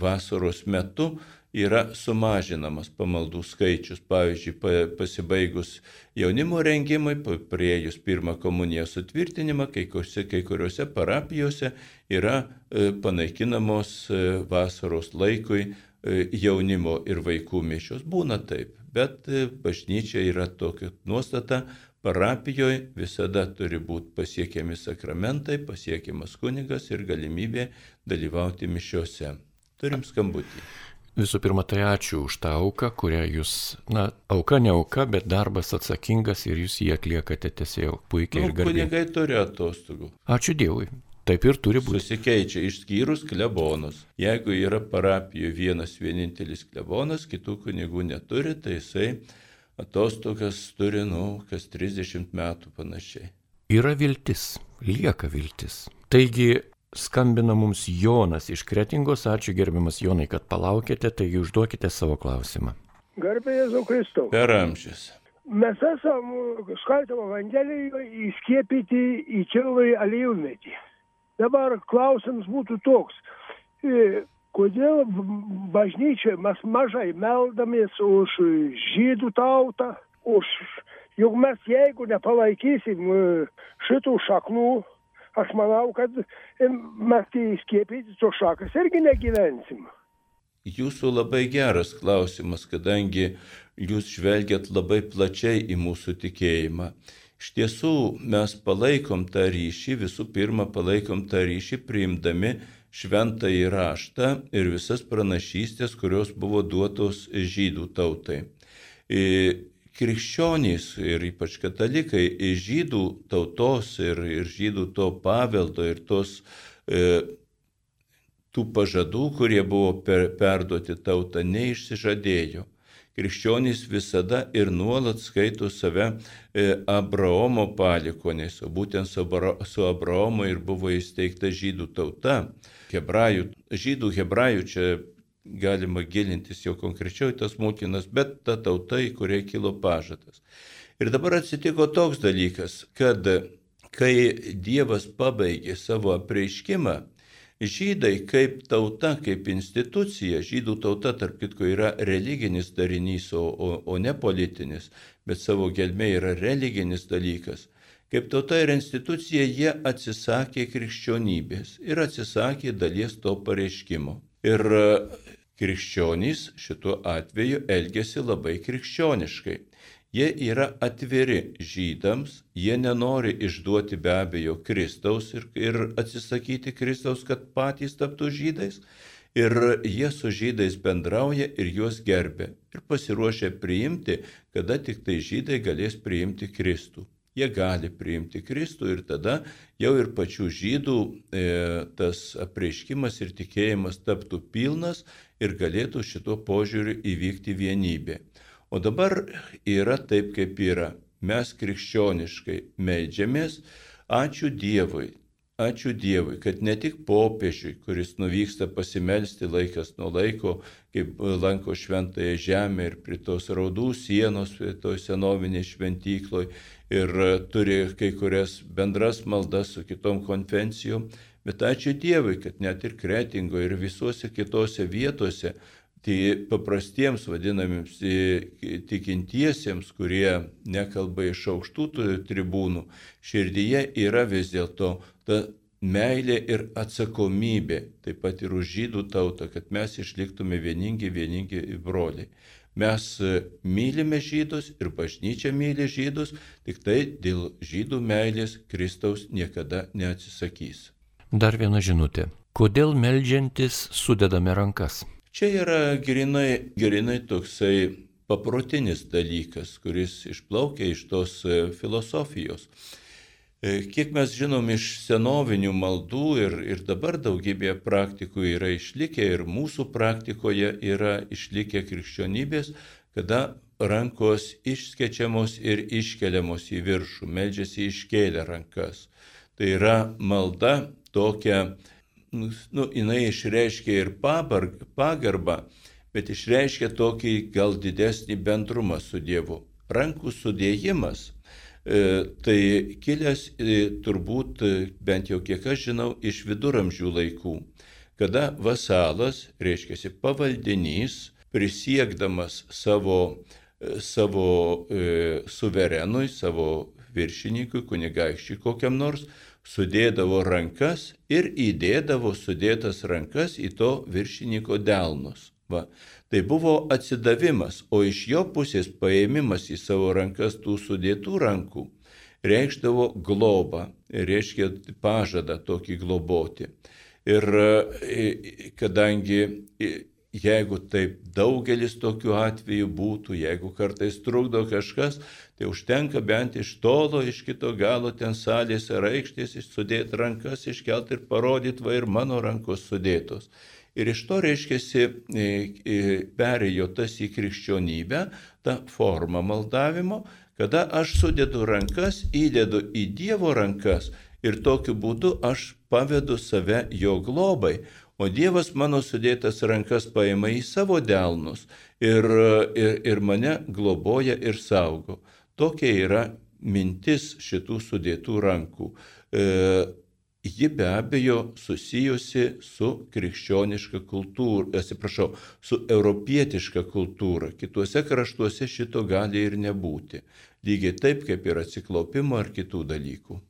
vasaros metu yra sumažinamas pamaldų skaičius. Pavyzdžiui, pasibaigus jaunimo rengimai, prieėjus pirmą komuniją sutvirtinimą, kai kuriuose, kai kuriuose parapijose yra e, panaikinamos e, vasaros laikui jaunimo ir vaikų mišios. Būna taip, bet bažnyčia yra tokia nuostata, Parapijoje visada turi būti pasiekiami sakramentai, pasiekiamas kunigas ir galimybė dalyvauti mišiuose. Turim skambutį. Visų pirma, tai ačiū už tą auką, kurią jūs, na, auka ne auka, bet darbas atsakingas ir jūs jį atliekate tiesiog puikiai nu, ir garbiai. Kunigai turi atostogų. Ačiū Dievui. Taip ir turi būti. Susikeičia išskyrus klebonus. Jeigu yra parapijoje vienas vienintelis klebonas, kitų kunigų neturi, tai jisai atostogas turi, nu, kas 30 metų panašiai. Yra viltis, lieka viltis. Taigi skambina mums Jonas iš Kretingos, ačiū gerbiamas Jonai, kad palaukėte, taigi užduokite savo klausimą. Garbė Jėzau Kristau. Per amžius. Mes esam skaitamo Evangelijoje įskiepyti į Čilvai alijumėtį. Dabar klausimas būtų toks kodėl bažnyčioje mes mažai meldamės už žydų tautą, už, juk mes jeigu nepalaikysim e, šitų šaknų, aš manau, kad mes tai skiepyti tos šakas irgi negyvensim. Jūsų labai geras klausimas, kadangi jūs žvelgiat labai plačiai į mūsų tikėjimą. Iš tiesų mes palaikom tą ryšį, visų pirma palaikom tą ryšį priimdami šventąjį raštą ir visas pranašystės, kurios buvo duotos žydų tautai. Krikščionys ir ypač katalikai žydų tautos ir, ir žydų to paveldo ir tos e, tų pažadų, kurie buvo per, perduoti tautą, neišsižadėjo. Krikščionys visada ir nuolat skaito save e, Abraomo palikoniais, o būtent su Abraomu ir buvo įsteigta žydų tauta hebrajų, žydų hebrajų čia galima gilintis jau konkrečiau į tas mokinas, bet ta tauta, į kurią kilo pažadas. Ir dabar atsitiko toks dalykas, kad kai Dievas pabaigė savo apreiškimą, žydai kaip tauta, kaip institucija, žydų tauta tarp kitko yra religinis darinys, o, o, o ne politinis, bet savo gelmė yra religinis dalykas Kaip tauta ir institucija jie atsisakė krikščionybės ir atsisakė dalies to pareiškimo. Ir e, krikščionys šituo atveju elgesi labai krikščioniškai. Jie yra atviri žydams, jie nenori išduoti be abejo Kristaus ir, ir atsisakyti Kristaus, kad patys taptų žydais. Ir jie su žydais bendrauja ir juos gerbė. Ir pasiruošia priimti, kada tik tai žydai galės priimti Kristų jie gali priimti Kristų ir tada jau ir pačių žydų e, tas apreiškimas ir tikėjimas taptų pilnas ir galėtų šituo požiūriu įvykti vienybė. O dabar yra taip, kaip yra. Mes krikščioniškai meldžiamės, ačiū Dievui, Ačiū Dievui, kad ne tik popiežiui, kuris nuvyksta pasimelsti laikas nuo laiko, kaip lanko šventąją žemę ir prie tos raudų sienos, prie to senovinės šventykloj ir turi kai kurias bendras maldas su kitom konvencijom, bet ačiū Dievui, kad net ir Kretingo ir visuose kitose vietose Tai paprastiems vadinamiems tikintiesiems, kurie nekalba iš aukštų tribūnų, širdyje yra vis dėlto ta meilė ir atsakomybė, taip pat ir už žydų tautą, kad mes išliktume vieningi, vieningi broliai. Mes mylime žydus ir bažnyčia myli žydus, tik tai dėl žydų meilės Kristaus niekada neatsisakys. Dar viena žinutė. Kodėl melžiantis sudedame rankas? Čia yra grinai, grinai toksai paprotinis dalykas, kuris išplaukia iš tos e, filosofijos. E, kiek mes žinom iš senovinių maldų ir, ir dabar daugybė praktikų yra išlikę ir mūsų praktikoje yra išlikę krikščionybės, kada rankos išskečiamos ir iškeliamos į viršų, medžiasi iškėlę rankas. Tai yra malda tokia, nu, nu jinai išreiškia ir pabarg, pagarbą, bet išreiškia tokį gal didesnį bendrumą su Dievu. Rankų sudėjimas tai kilęs e, turbūt, e, bent jau kiek aš žinau, iš viduramžių laikų, kada vasalas, reiškia pavaldinys, prisiekdamas savo, savo e, suverenui, savo viršininkui, kunigaikščiui kokiam nors, sudėdavo rankas ir įdėdavo sudėtas rankas į to viršininko delnus. Va. Tai buvo atsidavimas, o iš jo pusės paėmimas į savo rankas tų sudėtų rankų reikšdavo globą, reiškia pažadą tokį globoti. Ir e, kadangi e, jeigu taip daugelis tokių atvejų būtų, jeigu kartais trukdo kažkas, tai užtenka bent iš tolo, iš kito galo ten salės ar aikštės, sudėti rankas, iškelti ir parodyti, va ir mano rankos sudėtos. Ir iš to reiškiasi perėjo tas į krikščionybę, ta forma maldavimo, kada aš sudedu rankas, įdedu į Dievo rankas ir tokiu būdu aš pavedu save jo globai, o Dievas mano sudėtas rankas paima į savo delnus ir, ir, ir mane globoja ir saugo. Tokia yra mintis šitų sudėtų rankų. E, ji be abejo susijusi su krikščioniška kultūra, atsiprašau, su europietiška kultūra. Kituose kraštuose šito gali ir nebūti. Lygiai taip kaip ir atsiklaupimo ar kitų dalykų.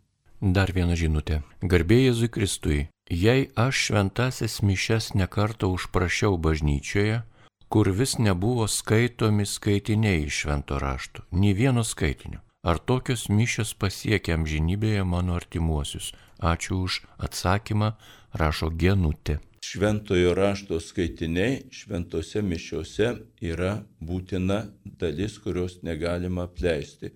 Dar viena žinutė. Garbė Jėzui Kristui. Jei aš šventasis mišes nekartą užprašiau bažnyčioje, kur vis nebuvo skaitomi skaitiniai iš švento rašto, nei vieno skaitinio. Ar tokios mišios pasiekia amžinybėje mano artimuosius? Ačiū už atsakymą, rašo Genutė. Šventojo rašto skaitiniai šventose mišiuose yra būtina dalis, kurios negalima apleisti.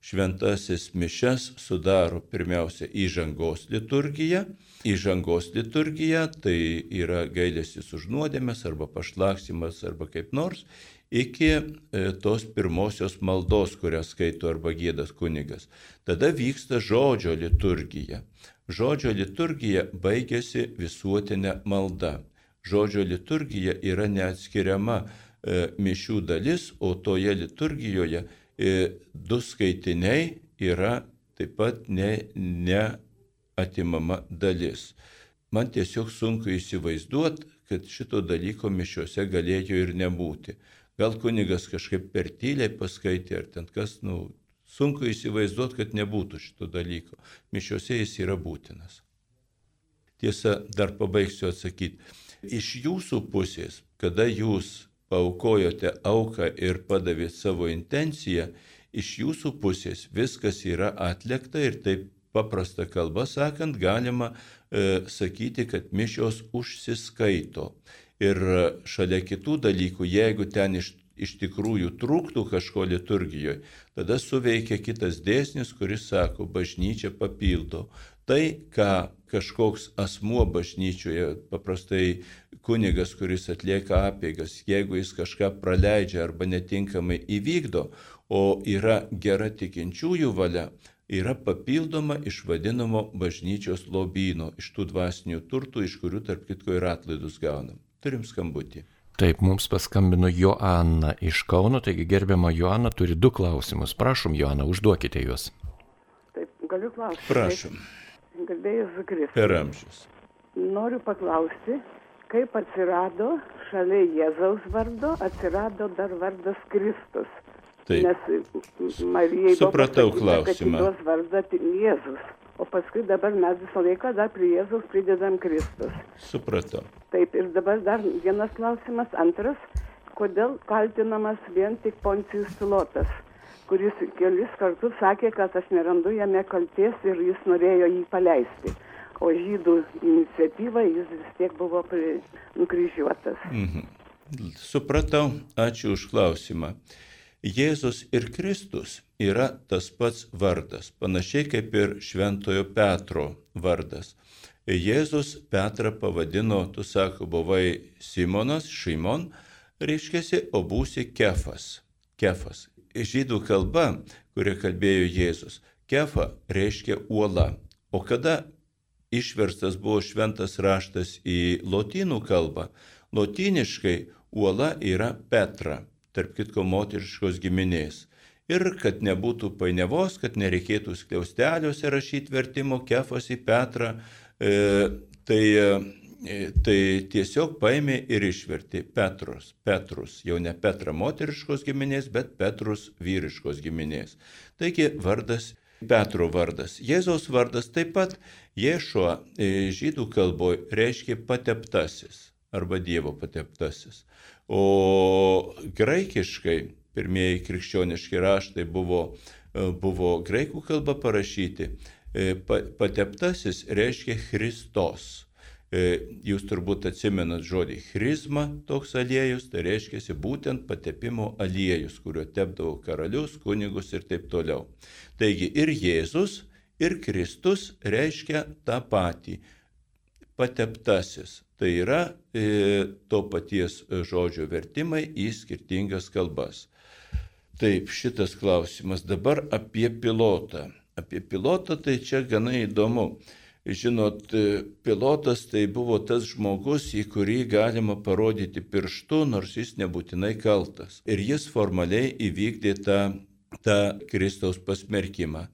Šventasis mišes sudaro pirmiausia įžangos liturgija. Įžangos liturgija tai yra gailėsis už nuodėmės arba pašlaksimas arba kaip nors iki e, tos pirmosios maldos, kurią skaito arba gėdas kunigas. Tada vyksta žodžio liturgija. Žodžio liturgija baigėsi visuotinė malda. Žodžio liturgija yra neatskiriama e, mišių dalis, o toje liturgijoje e, du skaitiniai yra taip pat neatimama ne dalis. Man tiesiog sunku įsivaizduoti, kad šito dalyko mišiuose galėjo ir nebūti. Gal kunigas kažkaip per tyliai paskaitė, ar ten kas, nu, sunku įsivaizduoti, kad nebūtų šito dalyko. Mišiuose jis yra būtinas. Tiesa, dar pabaigsiu atsakyti. Iš jūsų pusės, kada jūs paukojote auką ir padavėt savo intenciją, iš jūsų pusės viskas yra atlikta ir taip paprasta kalba sakant, galima e, sakyti, kad mišios užsiskaito. Ir šalia kitų dalykų, jeigu ten iš, iš tikrųjų trūktų kažko liturgijoje, tada suveikia kitas dėsnis, kuris sako, bažnyčia papildo. Tai, ką kažkoks asmuo bažnyčioje, paprastai kunigas, kuris atlieka apėgas, jeigu jis kažką praleidžia arba netinkamai įvykdo, o yra gera tikinčiųjų valia, yra papildoma iš vadinamo bažnyčios lobyno, iš tų dvasinių turtų, iš kurių tarp kitko ir atlaidus gaunam. Turim skambutį. Taip, mums paskambino Joanna iš Kauno, taigi gerbiama Joanna turi du klausimus. Prašom, Joanna, užduokite juos. Taip, galiu klausti. Prašom. Garbėjus Kristus. Per amžius. Noriu paklausti, kaip atsirado šalia Jėzaus vardo, atsirado dar vardas Kristus. Taip. Nes Marijai Supratau pasakyta, klausimą. jos vardą tik Jėzus. O paskui dabar mes visą laiką dar prie Jėzaus pridedam Kristus. Supratau. Taip, ir dabar dar vienas klausimas. Antras, kodėl kaltinamas vien tik Poncijus Pilotas, kuris kelis kartus sakė, kad aš nerandu jame kalties ir jis norėjo jį paleisti. o žydų iniciatyva jis vis tiek buvo nukryžiuotas. Mhm. Supratau, ačiū už klausimą. Jėzus ir Kristus yra tas pats vardas, panašiai kaip ir Šventojo Petro vardas. Jėzus Petrą pavadino, tu sako, buvai Simonas, Šimon, reiškia, o būsi Kefas. Kefas. Žydų kalba, kurią kalbėjo Jėzus, Kefa reiškia uola. O kada išverstas buvo šventas raštas į lotynų kalbą, lotyniškai uola yra Petra, tarp kitko moteriškos giminės. Ir kad nebūtų painiavos, kad nereikėtų skliausteliuose rašyti vertimo kefas į Petrą, e, tai, e, tai tiesiog paėmė ir išvertė Petrus, Petrus, jau ne Petra moteriškos giminės, bet Petrus vyriškos giminės. Taigi vardas Petro vardas. Jėzaus vardas taip pat Ješua e, žydų kalboje reiškia pateptasis arba Dievo pateptasis. O graikiškai pirmieji krikščioniški raštai buvo, e, buvo graikų kalba parašyti. E, pateptasis reiškia Kristos. E, jūs turbūt atsimenat žodį chrizma, toks aliejus, tai reiškia būtent patepimo aliejus, kuriuo tepdavo karalius, kunigus ir taip toliau. Taigi ir Jėzus, ir Kristus reiškia tą patį pateptasis. Tai yra e, to paties žodžio vertimai į skirtingas kalbas. Taip, šitas klausimas dabar apie pilotą. Apie pilotą tai čia gana įdomu. Žinot, pilotas tai buvo tas žmogus, į kurį galima parodyti pirštu, nors jis nebūtinai kaltas. Ir jis formaliai įvykdė tą, tą Kristaus pasmerkimą.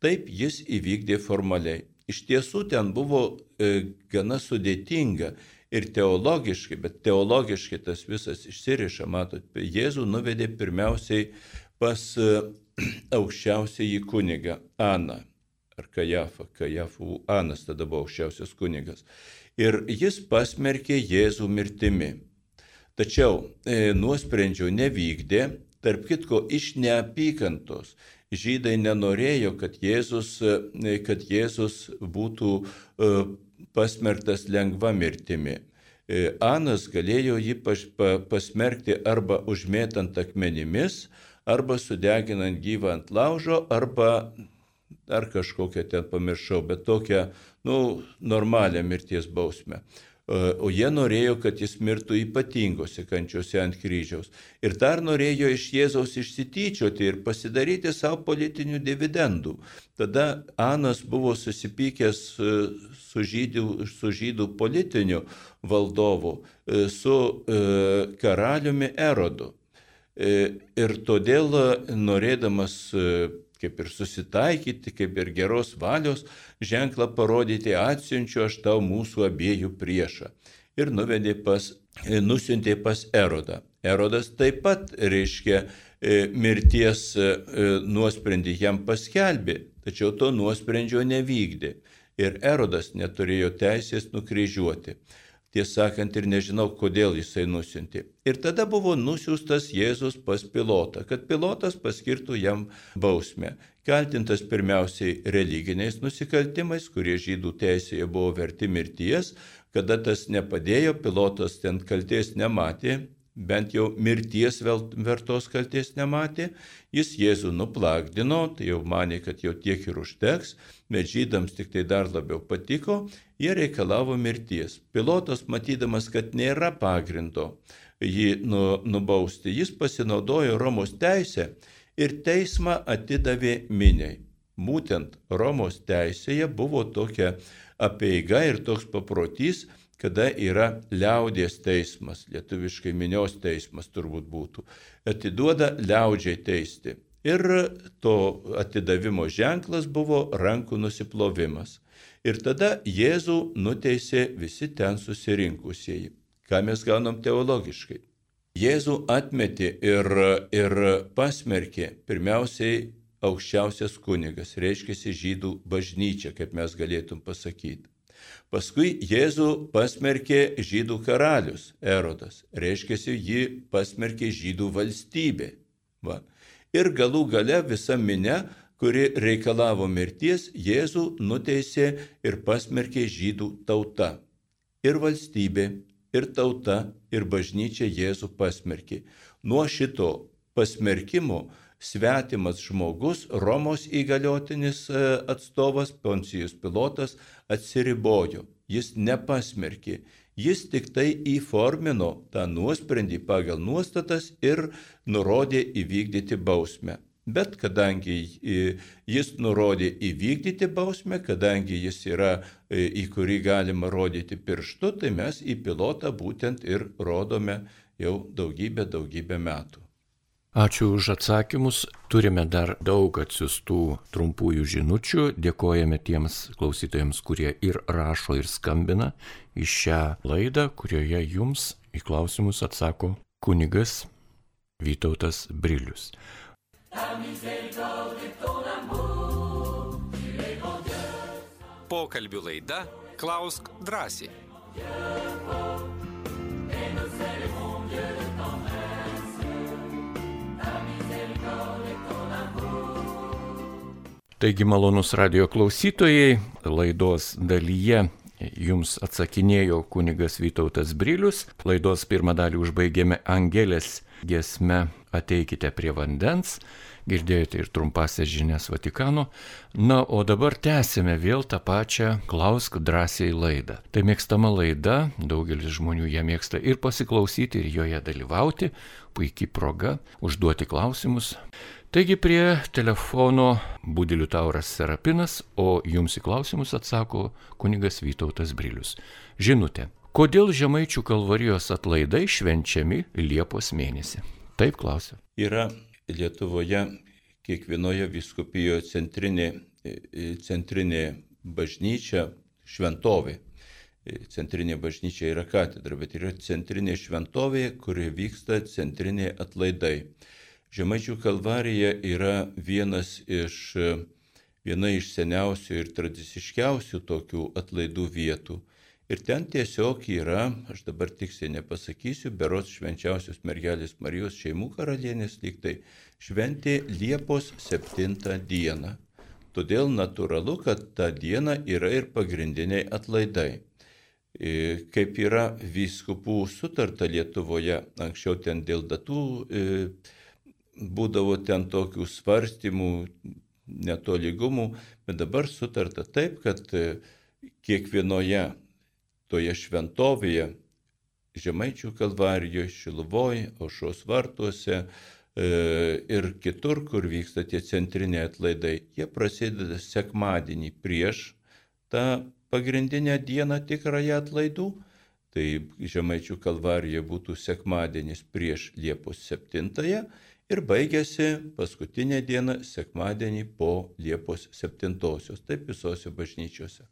Taip, jis įvykdė formaliai. Iš tiesų ten buvo e, gana sudėtinga ir teologiškai, bet teologiškai tas visas išsiriša, matot, Jėzų nuvedė pirmiausiai pas e, aukščiausiai kunigą Aną ar Kajafą, Kajafų Anas tada buvo aukščiausias kunigas. Ir jis pasmerkė Jėzų mirtimi. Tačiau e, nuosprendžio nevykdė, tarp kitko iš neapykantos, žydai nenorėjo, kad Jėzus, e, kad Jėzus būtų e, pasmerktas lengva mirtimi. E, Anas galėjo jį pasmerkti arba užmėtant akmenimis, arba sudeginant gyvą ant laužo, arba dar kažkokią ten pamiršau, bet tokią, nu, normalią mirties bausmę o jie norėjo, kad jis mirtų ypatingose kančiose ant kryžiaus. Ir dar norėjo iš Jėzaus išsityčioti ir pasidaryti savo politinių dividendų. Tada Anas buvo susipykęs e, su žydų, su žydų politiniu valdovu, e, su e, karaliumi Erodu. Ir todėl norėdamas kaip ir susitaikyti, kaip ir geros valios ženklą parodyti, atsiunčiu aš tau mūsų abiejų priešą. Ir nuvedė pas, e, nusintė pas Erodą. Erodas taip pat reiškia e, mirties e, nuosprendį jam paskelbė, tačiau to nuosprendžio nevykdė. Ir Erodas neturėjo teisės nukryžiuoti tiesą sakant, ir nežinau, kodėl jisai nusintė. Ir tada buvo nusiųstas Jėzus pas pilotą, kad pilotas paskirtų jam bausmę. Kaltintas pirmiausiai religiniais nusikaltimais, kurie žydų teisėje buvo verti mirties, kada tas nepadėjo, pilotas ten kalties nematė, bent jau mirties vertos kalties nematė, jis Jėzų nuplakdino, tai jau manė, kad jau tiek ir užteks, bet žydams tik tai dar labiau patiko, jie reikalavo mirties. Pilotas, matydamas, kad nėra pagrindo jį nu, nubausti, jis pasinaudojo Romos teisę ir teismą atidavė miniai. Būtent Romos teisėje buvo tokia apieiga ir toks paprotys, kada yra liaudės teismas, lietuviškai minios teismas turbūt būtų, atiduoda liaudžiai teisti. Ir to atidavimo ženklas buvo rankų nusiplovimas. Ir tada Jėzų nuteisė visi ten susirinkusieji. Ką mes gaunam teologiškai? Jėzų atmetė ir, ir pasmerkė pirmiausiai aukščiausias kunigas, reiškia žydų bažnyčia, kaip mes galėtum pasakyti. Paskui Jėzų pasmerkė žydų karalius Erodas, reiškia, jį pasmerkė žydų valstybė. Va. Ir galų gale visa minė, kuri reikalavo mirties, Jėzų nuteisė ir pasmerkė žydų tauta. Ir valstybė, ir tauta, ir bažnyčia Jėzų pasmerkė. Nuo šito pasmerkimo svetimas žmogus, Romos įgaliotinis e, atstovas Poncijus Pilotas atsiribojo. Jis nepasmerkė. Jis tik tai įformino tą nuosprendį pagal nuostatas ir nurodė įvykdyti bausmę. Bet kadangi jis nurodė įvykdyti bausmę, kadangi jis yra į kurį galima rodyti pirštu, tai mes į pilotą būtent ir rodome jau daugybę, daugybę metų. Ačiū už atsakymus. Turime dar daug atsiustų trumpųjų žinučių. Dėkojame tiems klausytojams, kurie ir rašo, ir skambina į šią laidą, kurioje jums į klausimus atsako kunigas Vytautas Brilius. Pokalbių laida Klausk drąsiai. Taigi malonus radio klausytojai, laidos dalyje jums atsakinėjo kunigas Vytautas Brilius. Laidos pirmą dalį užbaigėme Angelės gesme ateikite prie vandens, girdėjote ir trumpasias žinias Vatikano. Na, o dabar tęsime vėl tą pačią Klausk drąsiai laidą. Tai mėgstama laida, daugelis žmonių ją mėgsta ir pasiklausyti, ir joje dalyvauti, puikiai proga užduoti klausimus. Taigi prie telefono Budilių Tauras Serapinas, o jums į klausimus atsako kunigas Vytautas Brilius. Žinutė. Kodėl žemaičių kalvarijos atlaidai švenčiami Liepos mėnesį? Taip klausiu. Yra Lietuvoje kiekvienoje viskupijoje centrinė, centrinė bažnyčia šventovė. Centrinė bažnyčia yra katedra, bet yra centrinė šventovė, kurioje vyksta centriniai atlaidai. Žemaičių kalvarija yra vienas iš, viena iš seniausių ir tradiciškiausių tokių atlaidų vietų. Ir ten tiesiog yra, aš dabar tiksliai nepasakysiu, berots švenčiausios mergelės Marijos šeimų karalienės lygtai šventė Liepos 7 dieną. Todėl natūralu, kad tą dieną yra ir pagrindiniai atlaidai. E, kaip yra vyskupų sutarta Lietuvoje, anksčiau ten dėl datų e, būdavo ten tokių svarstymų, netolygumų, bet dabar sutarta taip, kad e, kiekvienoje toje šventovėje, Žemaičių kalvarijoje, Šiluvoje, Ošos vartuose e, ir kitur, kur vyksta tie centriniai atlaidai, jie prasideda sekmadienį prieš tą pagrindinę dieną tikrąją atlaidų. Tai Žemaičių kalvarija būtų sekmadienis prieš Liepos 7 ir baigėsi paskutinė diena sekmadienį po Liepos 7. Taip visose bažnyčiose.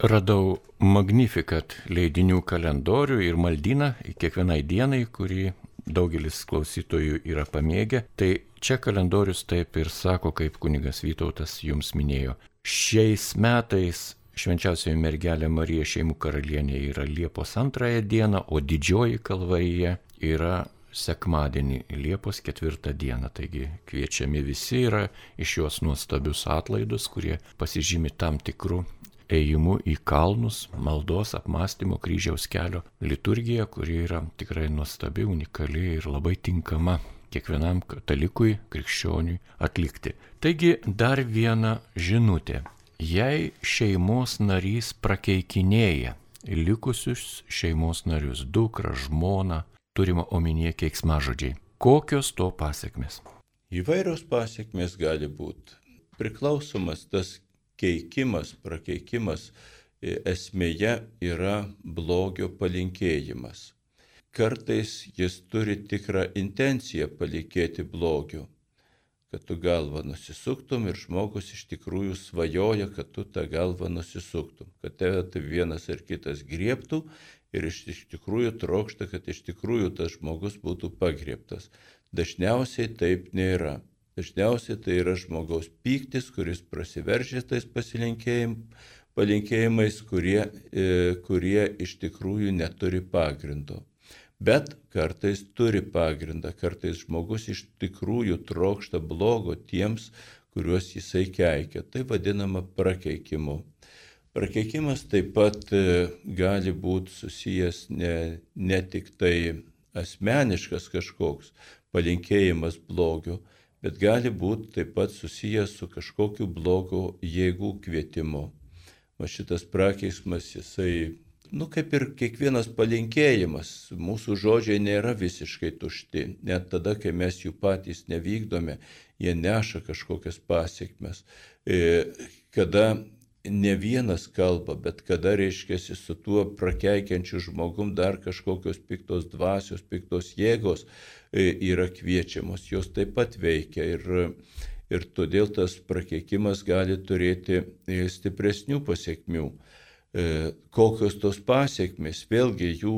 Radau Magnificat leidinių kalendorių ir maldyną kiekvienai dienai, kurį daugelis klausytojų yra pamėgę. Tai čia kalendorius taip ir sako, kaip kunigas Vytautas jums minėjo. Šiais metais švenčiausioji mergelė Marija šeimų karalienė yra Liepos antrąją dieną, o didžioji kalvarija yra sekmadienį, Liepos ketvirtą dieną. Taigi kviečiami visi yra iš jos nuostabius atlaidus, kurie pasižymi tam tikrų ėjimu į kalnus, maldos, apmąstymo kryžiaus kelio liturgija, kuri yra tikrai nuostabi, unikali ir labai tinkama kiekvienam katalikui, krikščioniui atlikti. Taigi dar viena žinutė. Jei šeimos narys prakeikinėja likusius šeimos narius, dukrą, žmoną, turima omenyje keiksmažodžiai, kokios to pasiekmes? Įvairios pasiekmes gali būti. Priklausomas tas keikimas, prakeikimas e, esmėje yra blogio palinkėjimas. Kartais jis turi tikrą intenciją palikėti blogiu, kad tu galvą nusisuktum ir žmogus iš tikrųjų svajoja, kad tu tą galvą nusisuktum, kad tave tai vienas ar kitas griebtų ir iš, iš tikrųjų trokšta, kad iš tikrųjų tas žmogus būtų pagriebtas. Dažniausiai taip nėra. Dažniausiai tai yra žmogaus pyktis, kuris prasiveržia tais palinkėjimais, kurie, e, kurie iš tikrųjų neturi pagrindo. Bet kartais turi pagrindą, kartais žmogus iš tikrųjų trokšta blogo tiems, kuriuos jisai keikia. Tai vadinama prakeikimu. Prakeikimas taip pat e, gali būti susijęs ne, ne tik tai asmeniškas kažkoks palinkėjimas blogio, bet gali būti taip pat susijęs su kažkokiu blogo jėgų kvietimu. Va šitas prakeiksmas, jisai, nu kaip ir kiekvienas palinkėjimas, mūsų žodžiai nėra visiškai tušti. Net tada, kai mes jų patys nevykdome, jie neša kažkokias pasiekmes. E, kada ne vienas kalba, bet kada reiškia su tuo prakeikiančiu žmogum dar kažkokios piktos dvasios, piktos jėgos e, yra kviečiamos, jos taip pat veikia ir, ir todėl tas prakeikimas gali turėti e, stipresnių pasiekmių. E, kokios tos pasiekmes, vėlgi jų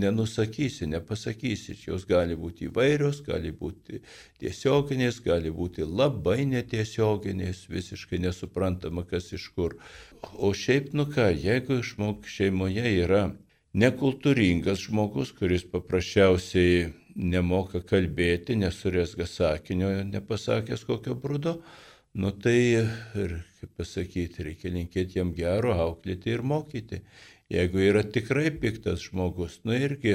nenusakysi, nepasakysi, jos gali būti įvairios, gali būti tiesioginės, gali būti labai netiesioginės, visiškai nesuprantama, kas iš kur. O šiaip, nu ką, jeigu žmog šeimoje yra nekultūringas žmogus, kuris paprasčiausiai nemoka kalbėti, nesurėsga sakinio, nepasakęs kokio brudo, nu tai ir kaip pasakyti, reikia linkėti jam gero, auklėti ir mokyti. Jeigu yra tikrai piktas žmogus, nu irgi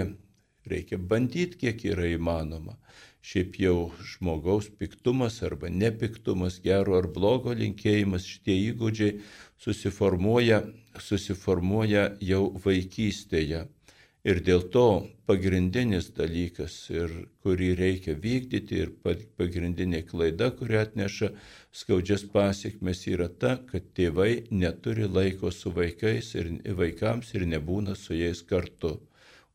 reikia bandyti, kiek yra įmanoma. Šiaip jau žmogaus piktumas arba nepiktumas, gero ar blogo linkėjimas, šitie įgūdžiai susiformuoja, susiformuoja jau vaikystėje. Ir dėl to pagrindinis dalykas, ir kurį reikia vykdyti, ir pagrindinė klaida, kuri atneša skaudžias pasiekmes, yra ta, kad tėvai neturi laiko su vaikais ir vaikams ir nebūna su jais kartu.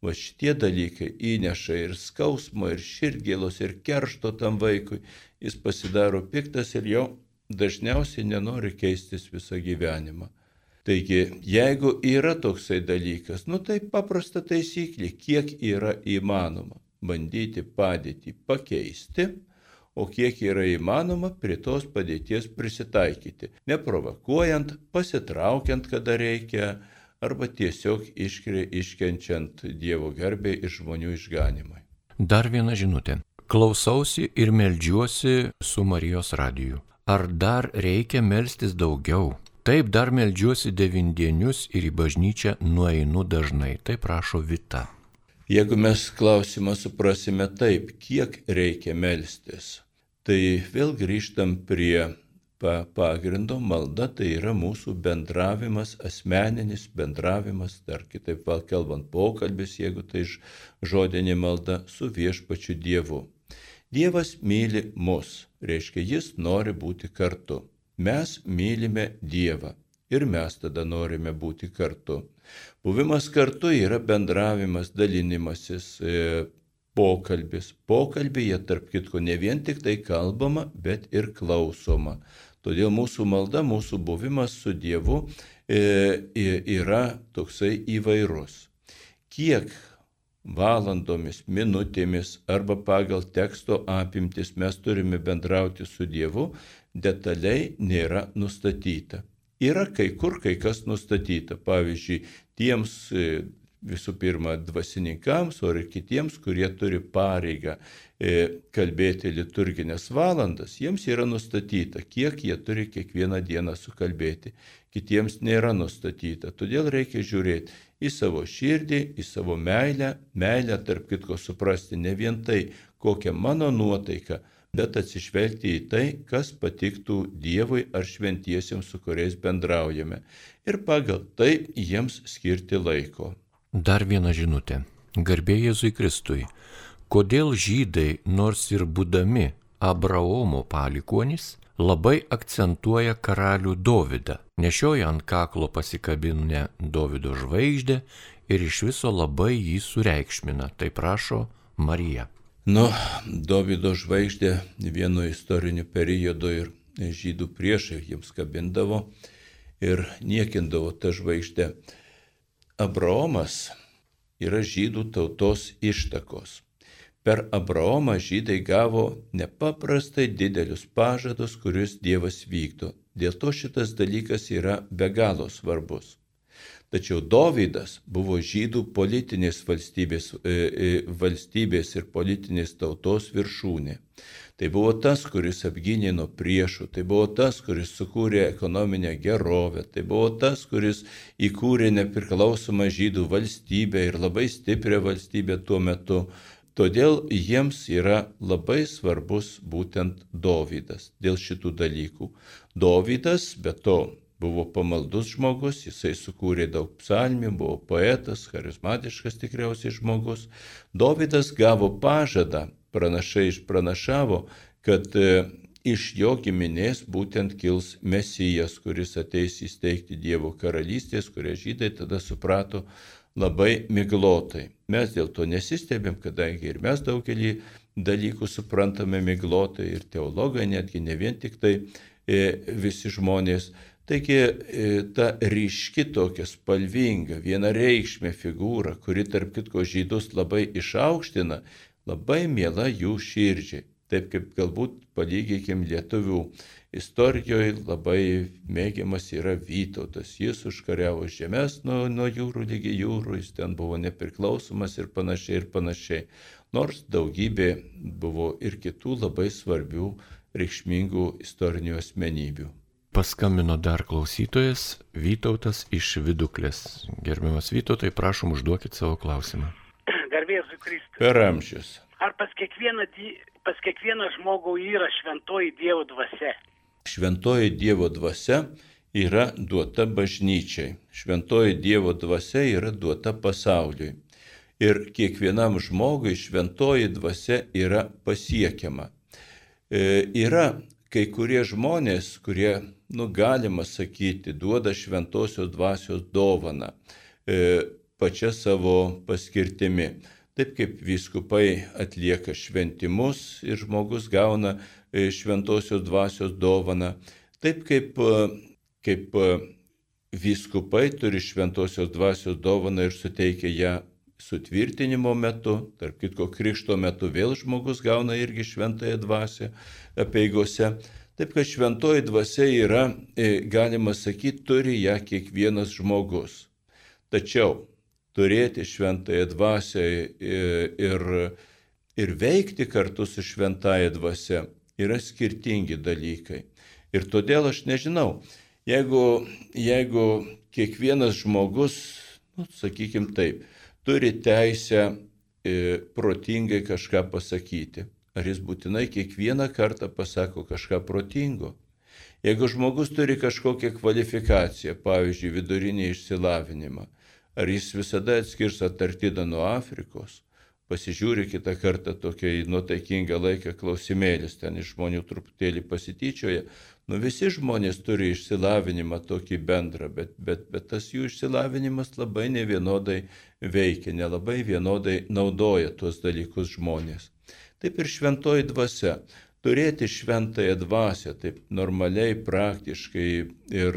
O šitie dalykai įneša ir skausmo, ir širgėlos, ir keršto tam vaikui. Jis pasidaro piktas ir jau dažniausiai nenori keistis visą gyvenimą. Taigi, jeigu yra toksai dalykas, nu tai paprasta taisyklė, kiek yra įmanoma bandyti padėtį pakeisti, o kiek yra įmanoma prie tos padėties prisitaikyti, neprovokuojant, pasitraukiant, kada reikia, arba tiesiog iškri, iškenčiant Dievo garbę ir žmonių išganimui. Dar viena žinutė. Klausausi ir melžiuosi su Marijos radiju. Ar dar reikia melstis daugiau? Taip dar melžiuosi devindienius ir į bažnyčią nueinu dažnai, tai prašo Vita. Jeigu mes klausimą suprasime taip, kiek reikia melstis, tai vėl grįžtam prie pagrindo malda, tai yra mūsų bendravimas, asmeninis bendravimas, dar kitaip kalbant, pokalbis, jeigu tai žodinė malda, su viešpačiu Dievu. Dievas myli mus, reiškia, jis nori būti kartu. Mes mylime Dievą ir mes tada norime būti kartu. Buvimas kartu yra bendravimas, dalinimasis, e, pokalbis. Pokalbėje, tarp kitko, ne vien tik tai kalbama, bet ir klausoma. Todėl mūsų malda, mūsų buvimas su Dievu e, yra toksai įvairus. Kiek valandomis, minutėmis arba pagal teksto apimtis mes turime bendrauti su Dievu, detaliai nėra nustatyta. Yra kai kur kai kas nustatyta, pavyzdžiui, tiems e, visų pirma dvasininkams, o ir kitiems, kurie turi pareigą e, kalbėti liturginės valandas, jiems yra nustatyta, kiek jie turi kiekvieną dieną sukalbėti. Kitiems nėra nustatyta, todėl reikia žiūrėti į savo širdį, į savo meilę, meilę tarp kitko suprasti ne vien tai, kokia mano nuotaika, bet atsižvelgti į tai, kas patiktų Dievui ar šventiesiems, su kuriais bendraujame, ir pagal tai jiems skirti laiko. Dar viena žinutė. Garbė Jėzui Kristui. Kodėl žydai, nors ir būdami Abraomo palikonis, labai akcentuoja karalių Dovydą, nešioja ant kaklo pasikabinę Dovido žvaigždę ir iš viso labai jį sureikšmina, tai prašo Marija. Nu, Dovido žvaigždė vienu istoriniu periodu ir žydų priešai jiems kabindavo ir niekindavo tą žvaigždę. Abraomas yra žydų tautos ištakos. Per Abraomą žydai gavo nepaprastai didelius pažadus, kuriuos Dievas vykdo. Dėl to šitas dalykas yra be galo svarbus. Tačiau Dovydas buvo žydų politinės valstybės, e, e, valstybės ir politinės tautos viršūnė. Tai buvo tas, kuris apgynė nuo priešų, tai buvo tas, kuris sukūrė ekonominę gerovę, tai buvo tas, kuris įkūrė nepriklausomą žydų valstybę ir labai stiprią valstybę tuo metu. Todėl jiems yra labai svarbus būtent Dovydas dėl šitų dalykų. Dovydas, be to, buvo pamaldus žmogus, jisai sukūrė daug psalmių, buvo poetas, charizmatiškas tikriausiai žmogus. Dovydas gavo pažadą pranašai išpranašavo, kad e, iš jo giminės būtent kils Mesijas, kuris ateis įsteigti Dievo karalystės, kurią žydai tada suprato labai miglotai. Mes dėl to nesistebėm, kadangi ir mes daugelį dalykų suprantame miglotai ir teologai, netgi ne vien tik tai e, visi žmonės. Taigi e, ta ryški tokia spalvinga, vienareikšmė figūra, kuri tarp kitko žydus labai išaukština, labai miela jų širdžiai. Taip kaip galbūt palygikim lietuvių istorijoje labai mėgiamas yra Vytautas. Jis užkariavo žemės nuo, nuo jūrų lygi jūrų, jis ten buvo nepriklausomas ir panašiai ir panašiai. Nors daugybė buvo ir kitų labai svarbių, reikšmingų istorinių asmenybių. Paskambino dar klausytojas Vytautas iš Viduklės. Gerbiamas Vytautai, prašom užduokit savo klausimą. Garbėzui Kristui. Per amžius. Ar pas kiekvieną, pas kiekvieną žmogų yra šventoji Dievo dvasia? Šventoji Dievo dvasia yra duota bažnyčiai. Šventoji Dievo dvasia yra duota pasauliui. Ir kiekvienam žmogui šventoji dvasia yra pasiekiama. E, yra kai kurie žmonės, kurie, nu galima sakyti, duoda šventosios dvasios dovaną. E, pačia savo paskirtimi. Taip kaip vyskupai atlieka šventimus ir žmogus gauna e, šventosios dvasios dovaną, taip kaip, e, kaip e, vyskupai turi šventosios dvasios dovaną ir suteikia ją sutvirtinimo metu, tarp kitko krikšto metu vėl žmogus gauna irgi šventąją dvasę apieigose. Taip kad šventoji dvasia yra, galima sakyti, turi ją kiekvienas žmogus. Tačiau turėti šventąją dvasę ir, ir veikti kartu su šventąją dvasę yra skirtingi dalykai. Ir todėl aš nežinau, jeigu, jeigu kiekvienas žmogus, nu, sakykim taip, turi teisę e, protingai kažką pasakyti, ar jis būtinai kiekvieną kartą pasako kažką protingo. Jeigu žmogus turi kažkokią kvalifikaciją, pavyzdžiui, vidurinį išsilavinimą, Ar jis visada atskirs Antarktidą nuo Afrikos? Pasižiūri kitą kartą tokia nuotaikingą laiką klausimėlis, ten iš žmonių truputėlį pasityčioja. Nu visi žmonės turi išsilavinimą tokį bendrą, bet, bet, bet tas jų išsilavinimas labai nevienodai veikia, nelabai vienodai naudoja tuos dalykus žmonės. Taip ir šventoji dvasia. Turėti šventąją dvasę taip normaliai, praktiškai ir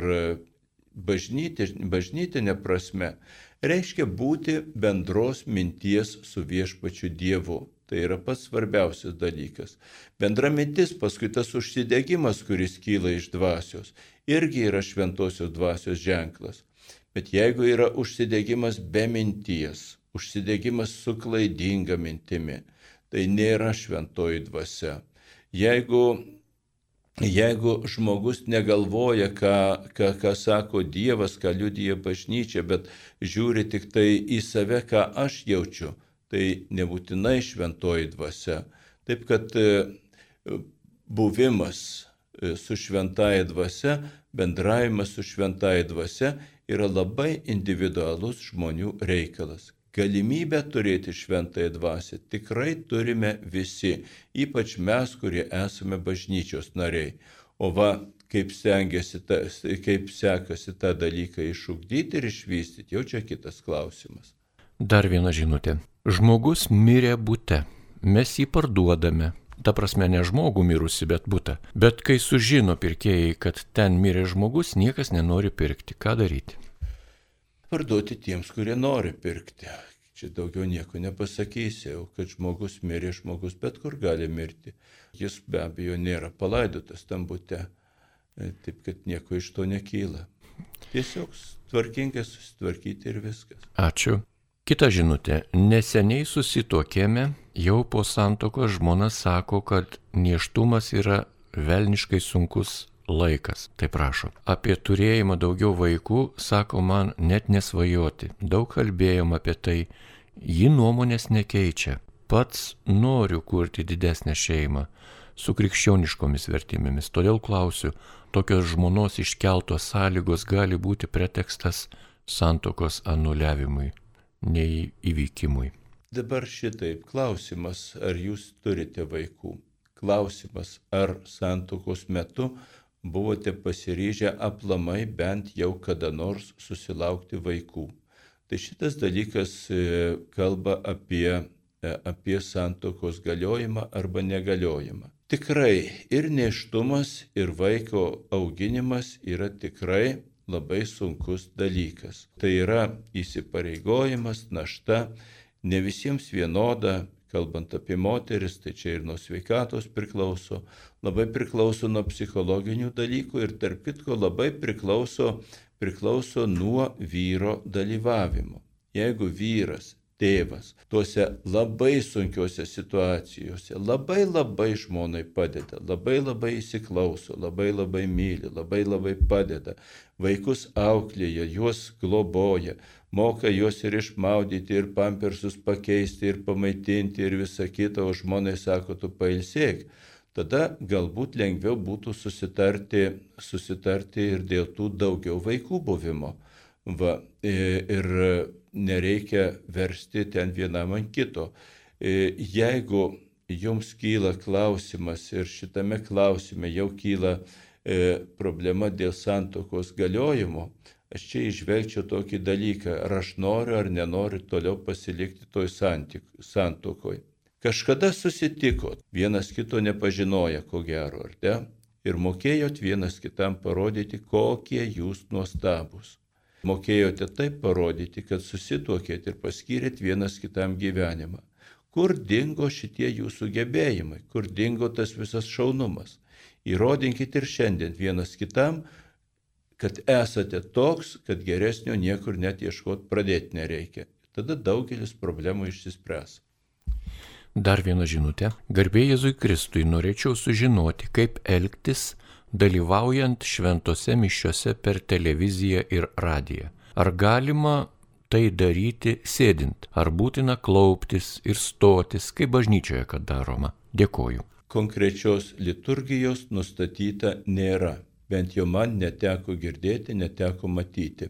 bažnytinė prasme reiškia būti bendros minties su viešpačiu Dievu. Tai yra pats svarbiausias dalykas. Bendra mintis, paskui tas užsidegimas, kuris kyla iš dvasios, irgi yra šventosios dvasios ženklas. Bet jeigu yra užsidegimas be minties, užsidegimas su klaidinga mintimi, tai nėra šventoji dvasia. Jeigu jeigu žmogus negalvoja, ką, ką, ką sako Dievas, ką liudyja bažnyčia, bet žiūri tik tai į save, ką aš jaučiu, tai nebūtinai šventoji dvasia. Taip kad e, buvimas e, su šventaja dvasia, bendravimas su šventaja dvasia yra labai individualus žmonių reikalas. Galimybę turėti šventąją dvasę tikrai turime visi, ypač mes, kurie esame bažnyčios nariai. O va, kaip, ta, kaip sekasi tą dalyką išugdyti ir išvystyti, jau čia kitas klausimas. Dar viena žinutė. Žmogus mirė būte. Mes jį parduodame. Ta prasme, ne žmogų mirusi, bet būtą. Bet kai sužino pirkėjai, kad ten mirė žmogus, niekas nenori pirkti. Ką daryti? Parduoti tiems, kurie nori pirkti. Čia daugiau nieko nepasakysi, jau kad žmogus mirė, žmogus bet kur gali mirti. Jis be abejo nėra palaidotas tam būte, e, taip kad nieko iš to nekyla. Tiesiog tvarkingai susitvarkyti ir viskas. Ačiū. Kita žinutė. Neseniai susituokėme, jau po santokos žmona sako, kad nieštumas yra velniškai sunkus laikas, taip prašo. Apie turėjimą daugiau vaikų, sako man, net nesvajoti. Daug kalbėjom apie tai, ji nuomonės nekeičia. Pats noriu kurti didesnę šeimą su krikščioniškomis vertimėmis. Todėl klausiu, tokios žmonos iškeltos sąlygos gali būti pretekstas santokos anuliavimui, nei įvykimui. Dabar šitaip klausimas, ar jūs turite vaikų? Klausimas, ar santokos metu buvote pasiryžę aplamai bent jau kada nors susilaukti vaikų. Tai šitas dalykas e, kalba apie, e, apie santokos galiojimą arba negaliojimą. Tikrai ir neštumas, ir vaiko auginimas yra tikrai labai sunkus dalykas. Tai yra įsipareigojimas, našta, ne visiems vienoda, kalbant apie moteris, tai čia ir nuo sveikatos priklauso, labai priklauso nuo psichologinių dalykų ir tarp kitko labai priklauso, priklauso nuo vyro dalyvavimo. Jeigu vyras, tėvas, tuose labai sunkiuose situacijose labai labai žmonai padeda, labai labai įsiklauso, labai labai myli, labai labai padeda, vaikus auklėja, juos globoja, moka juos ir išmaudyti, ir pampersus pakeisti, ir pamaitinti, ir visa kita, o žmonai sako, tu pailsėk. Tada galbūt lengviau būtų susitarti, susitarti ir dėl tų daugiau vaikų buvimo. Va, ir nereikia versti ten vienam ant kito. Jeigu jums kyla klausimas ir šitame klausime jau kyla problema dėl santokos galiojimo, aš čia išvelgčiau tokį dalyką, ar aš noriu ar nenoriu toliau pasilikti toj santokoj. Kažkada susitikot, vienas kito nepažinoja, ko gero, ar ne? Ir mokėjot vienas kitam parodyti, kokie jūs nuostabus. Mokėjote taip parodyti, kad susituokėt ir paskyrėt vienas kitam gyvenimą. Kur dingo šitie jūsų gebėjimai, kur dingo tas visas šaunumas. Įrodinkit ir šiandien vienas kitam, kad esate toks, kad geresnio niekur net ieškoti pradėti nereikia. Tada daugelis problemų išsispręs. Dar viena žinutė. Garbė Jėzui Kristui norėčiau sužinoti, kaip elgtis dalyvaujant šventose mišiuose per televiziją ir radiją. Ar galima tai daryti sėdint, ar būtina klauptis ir stotis, kaip bažnyčioje, kad daroma? Dėkoju. Konkrečios liturgijos nustatyta nėra bent jau man neteko girdėti, neteko matyti.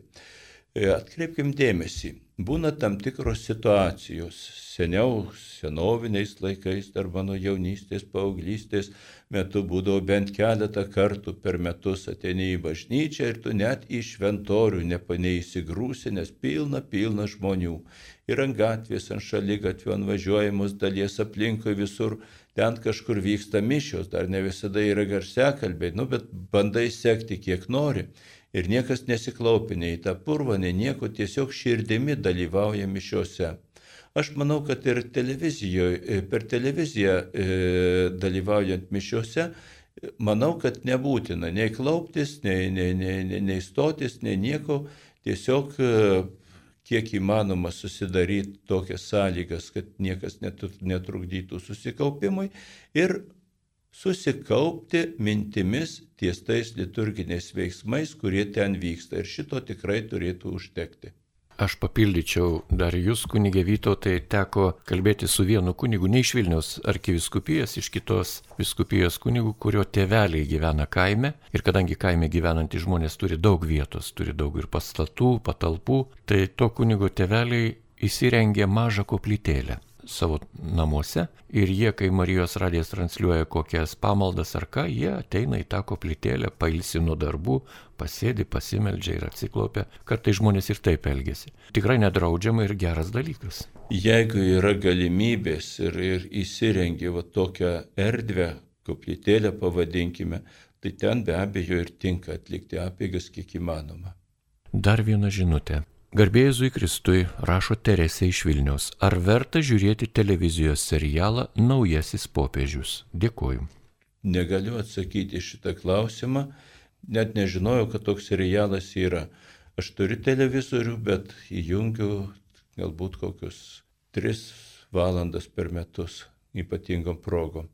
E, atkreipkim dėmesį, būna tam tikros situacijos. Seniau, senoviniais laikais, dar mano jaunystės, paauglystės metu būdavo bent keletą kartų per metus ateini į bažnyčią ir tu net į šventorių nepaneįsigrūsi, nes pilna, pilna žmonių. Ir ant gatvės, ant šalygatvių, ant važiuojamos dalies aplinkui visur ten kažkur vyksta mišios, dar ne visada yra garsiakalbiai, nu, bet bandai sekti kiek nori. Ir niekas nesiklaupinė į tą purvą, nei nieko, tiesiog širdimi dalyvauja mišiuose. Aš manau, kad ir televizijoje, per televiziją e, dalyvaujant mišiuose, manau, kad nebūtina nei klauptis, nei, nei, nei, nei, nei stotis, nei nieko, tiesiog e, kiek įmanoma susidaryti tokias sąlygas, kad niekas netrukdytų susikaupimui ir susikaupti mintimis ties tais liturginiais veiksmais, kurie ten vyksta. Ir šito tikrai turėtų užtekti. Aš papildyčiau dar jūs, kunigė Vyto, tai teko kalbėti su vienu kunigu, ne iš Vilnius arkiviskupijos, iš kitos viskupijos kunigų, kurio tėveliai gyvena kaime. Ir kadangi kaime gyvenantys žmonės turi daug vietos, turi daug ir pastatų, patalpų, tai to kunigo tėveliai įsirengė mažą koplytėlę savo namuose ir jie, kai Marijos radijas transliuoja kokias pamaldas ar ką, jie ateina į tą koplytėlę, pailsi nuo darbų, pasėdi, pasimeldžia ir atsiklaupia. Kartai žmonės ir taip elgesi. Tikrai nedraudžiama ir geras dalykas. Jeigu yra galimybės ir, ir įsirengi va tokią erdvę, koplytėlę pavadinkime, tai ten be abejo ir tinka atlikti apėgas kiek įmanoma. Dar viena žinutė. Garbėjai Kristui rašo Teresė iš Vilnius. Ar verta žiūrėti televizijos serialą Naujasis popiežius? Dėkoju. Negaliu atsakyti šitą klausimą, net nežinojau, kad toks serialas yra. Aš turiu televizorių, bet įjungiu galbūt kokius 3 valandas per metus ypatingom progom.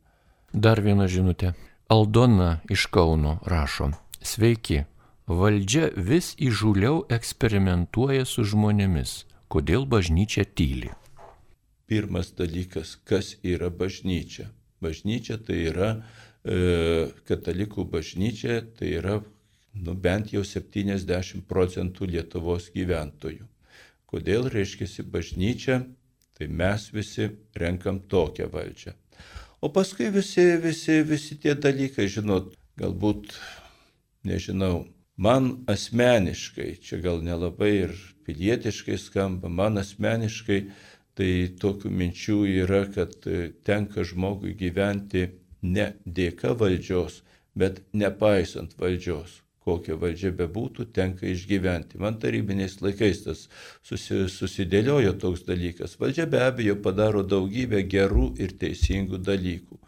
Dar viena žinutė. Aldona iš Kauno rašo. Sveiki. Valdžia vis įžūliau eksperimentuoja su žmonėmis. Kodėl bažnyčia tyli? Pirmas dalykas, kas yra bažnyčia? Bažnyčia tai yra e, katalikų bažnyčia, tai yra nu, bent jau 70 procentų Lietuvos gyventojų. Kodėl reiškia bažnyčia? Tai mes visi renkam tokią valdžią. O paskui visi, visi, visi tie dalykai, žinot, galbūt, nežinau, man asmeniškai, čia gal nelabai ir pilietiškai skamba, man asmeniškai tai tokių minčių yra, kad tenka žmogui gyventi ne dėka valdžios, bet nepaisant valdžios kokia valdžia bebūtų, tenka išgyventi. Man tarybiniais laikais tas susi, susidėliojo toks dalykas. Valdžia be abejo padaro daugybę gerų ir teisingų dalykų.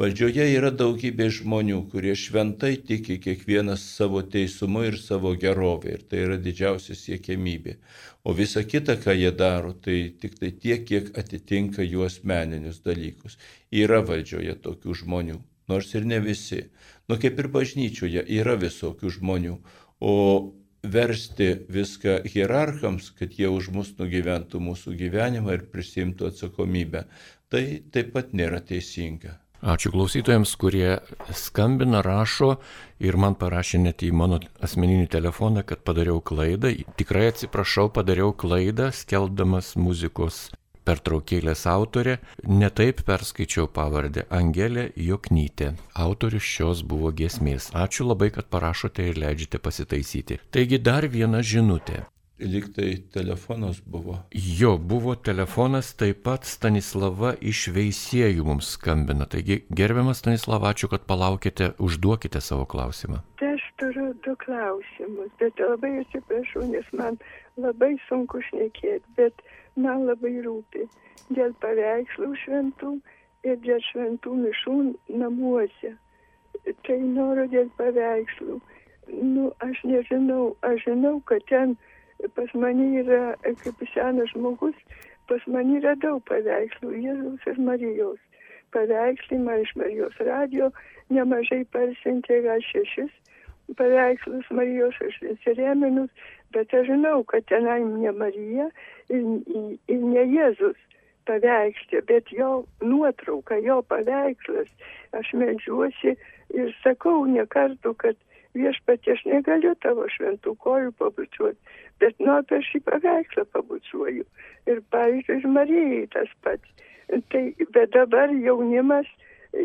Valdžioje yra daugybė žmonių, kurie šventai tiki kiekvienas savo teisumu ir savo gerovė. Ir tai yra didžiausia siekėmybė. O visa kita, ką jie daro, tai tik tai tiek, kiek atitinka jų asmeninius dalykus. Yra valdžioje tokių žmonių, nors ir ne visi. Nu kaip ir bažnyčioje yra visokių žmonių, o versti viską hierarchams, kad jie už mus nugyventų mūsų gyvenimą ir prisimtų atsakomybę, tai taip pat nėra teisinga. Ačiū klausytojams, kurie skambina, rašo ir man parašė net į mano asmeninį telefoną, kad padariau klaidą. Tikrai atsiprašau, padariau klaidą, skelbdamas muzikos pertraukėlės autorė, netaip perskaičiau pavardę Angelė Joknytė. Autorius šios buvo giesmės. Ačiū labai, kad parašote ir leidžiate pasitaisyti. Taigi dar viena žinutė. Liktai telefonas buvo. Jo, buvo telefonas, taip pat Stanislava iš Veisėjų mums skambina. Taigi, gerbiamas Stanislava, ačiū, kad palaukite, užduokite savo klausimą. Tai aš turiu du klausimus, bet labai atsiprašau, nes man labai sunku šnekėti, bet man labai rūpi dėl paveikslų šventų ir dėl šventų mišų namuose. Tai noriu dėl paveikslų. Nu, aš nežinau, aš žinau, kad ten pas mane yra, kaip senas žmogus, pas mane yra daug paveikslų, Jėzus ir Marijos. Paveikslai man iš Marijos radio nemažai parsintė, gal šešis paveikslus Marijos aš įsireminus, bet aš žinau, kad tenai ne Marija ir, ir ne Jėzus paveikslė, bet jo nuotrauka, jo paveikslas. Aš medžiuosi ir sakau ne kartu, kad viešpatė aš negaliu tavo šventų kojų pabučiuoti, bet nu apie šį paveikslą pabučiuoju. Ir pavyzdžiui, ir Marijai tas pats. Tai, bet dabar jaunimas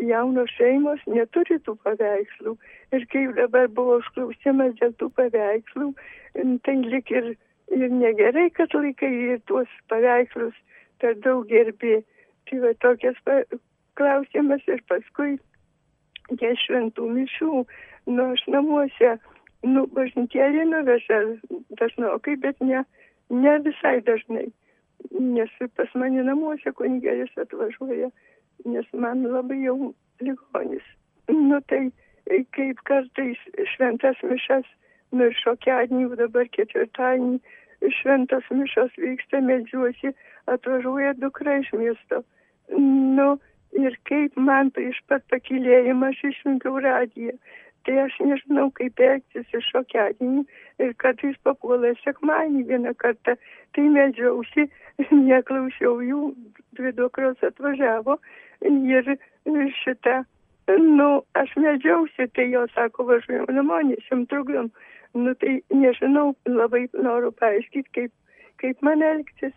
jaunos šeimos neturi tų paveikslų. Ir kaip dabar buvo užklausimas dėl tų paveikslų, tai lik ir, ir negerai, kad laikai ir tuos paveikslus per daug gerbi. Tai va tokias pa, klausimas ir paskui dėl šventų mišių. Nu, aš namuose, nu, bažnytėlį nuveža dažnokai, bet ne, ne visai dažnai. Nes pas mane namuose kunigėlis atvažiuoja nes man labai jau ligonis. Nu tai kaip kartais šventas mišas, nu ir šokiadienį, dabar ketvirtadienį, šventas mišas vyksta, medžiuosi, atvažiuoja dukra iš miesto. Nu ir kaip man prieš pat pakilėjimą aš išjungiau radiją. Tai aš nežinau, kaip elgtis iš šokiadienį ir kartais papuola sekmanį vieną kartą. Tai medžiausi, neklausiau jų, dvi dukros atvažiavo ir šitą, nu, aš medžiausi, tai jo sako, važiuojam namo, nesim trukdom. Nu, tai nežinau, labai noriu paaiškinti, kaip, kaip man elgtis.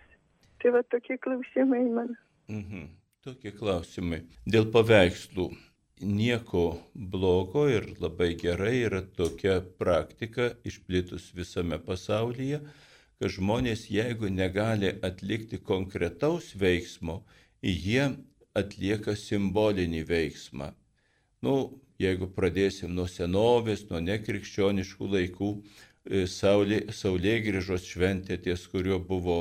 Tai va tokie klausimai man. Mhm. Tokie klausimai. Dėl paveikslų nieko blogo ir labai gerai yra tokia praktika išplitus visame pasaulyje, kad žmonės, jeigu negali atlikti konkretaus veiksmo, jie atlieka simbolinį veiksmą. Nu, jeigu pradėsim nuo senovės, nuo nekrikščioniškų laikų, e, saulė, saulė grįžos šventė, ties kurio buvo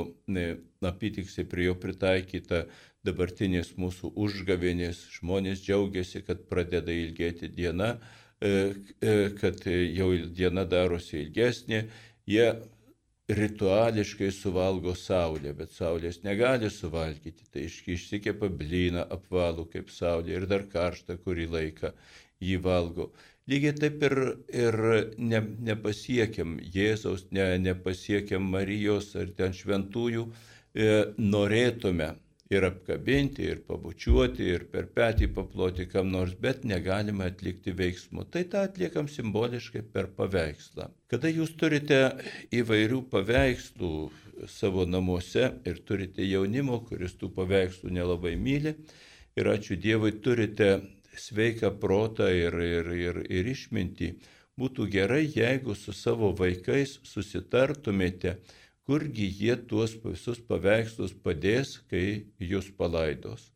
apytiksiai prie jo pritaikyta dabartinės mūsų užgavėnės, žmonės džiaugiasi, kad pradeda ilgėti diena, e, e, kad jau diena darosi ilgesnė, jie rituališkai suvalgo saulę, bet saulės negali suvalgyti, tai išsikepa blyną apvalų kaip saulė ir dar karštą kurį laiką jį valgo. Lygiai taip ir, ir ne, nepasiekiam Jėzaus, ne, nepasiekiam Marijos ar ten šventųjų, e, norėtume ir apkabinti, ir pabučiuoti, ir per petį paploti kam nors, bet negalime atlikti veiksmų. Tai tą atliekam simboliškai per paveikslą. Kada jūs turite įvairių paveikslų savo namuose ir turite jaunimo, kuris tų paveikslų nelabai myli, ir ačiū Dievui turite sveiką protą ir, ir, ir, ir išmintį, būtų gerai, jeigu su savo vaikais susitartumėte, kurgi jie tuos visus paveikslus padės, kai jūs palaidos.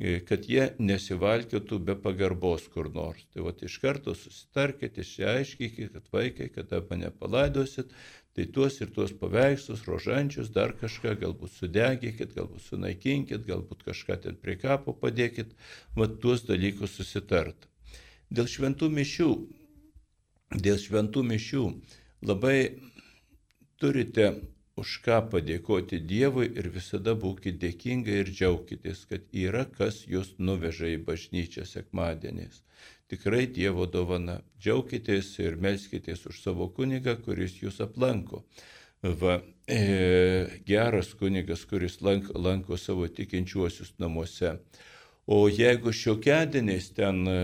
E, kad jie nesivalkėtų be pagarbos kur nors. Tai va iš karto susitarkite, išsiaiškite, kad vaikai, kada mane palaidosit, tai tuos ir tuos paveikslus, rožančius, dar kažką, galbūt sudegykit, galbūt sunaikinkit, galbūt kažką ten prie kapo padėkit, va tuos dalykus susitart. Dėl šventų mišių, dėl šventų mišių labai turite už ką padėkoti Dievui ir visada būkite dėkingai ir džiaukitės, kad yra kas jūs nuveža į bažnyčią sekmadieniais. Tikrai Dievo dovana. Džiaukitės ir melskitės už savo kunigą, kuris jūs aplanko. Va, e, geras kunigas, kuris lanko, lanko savo tikinčiuosius namuose. O jeigu šiokedieniais ten e,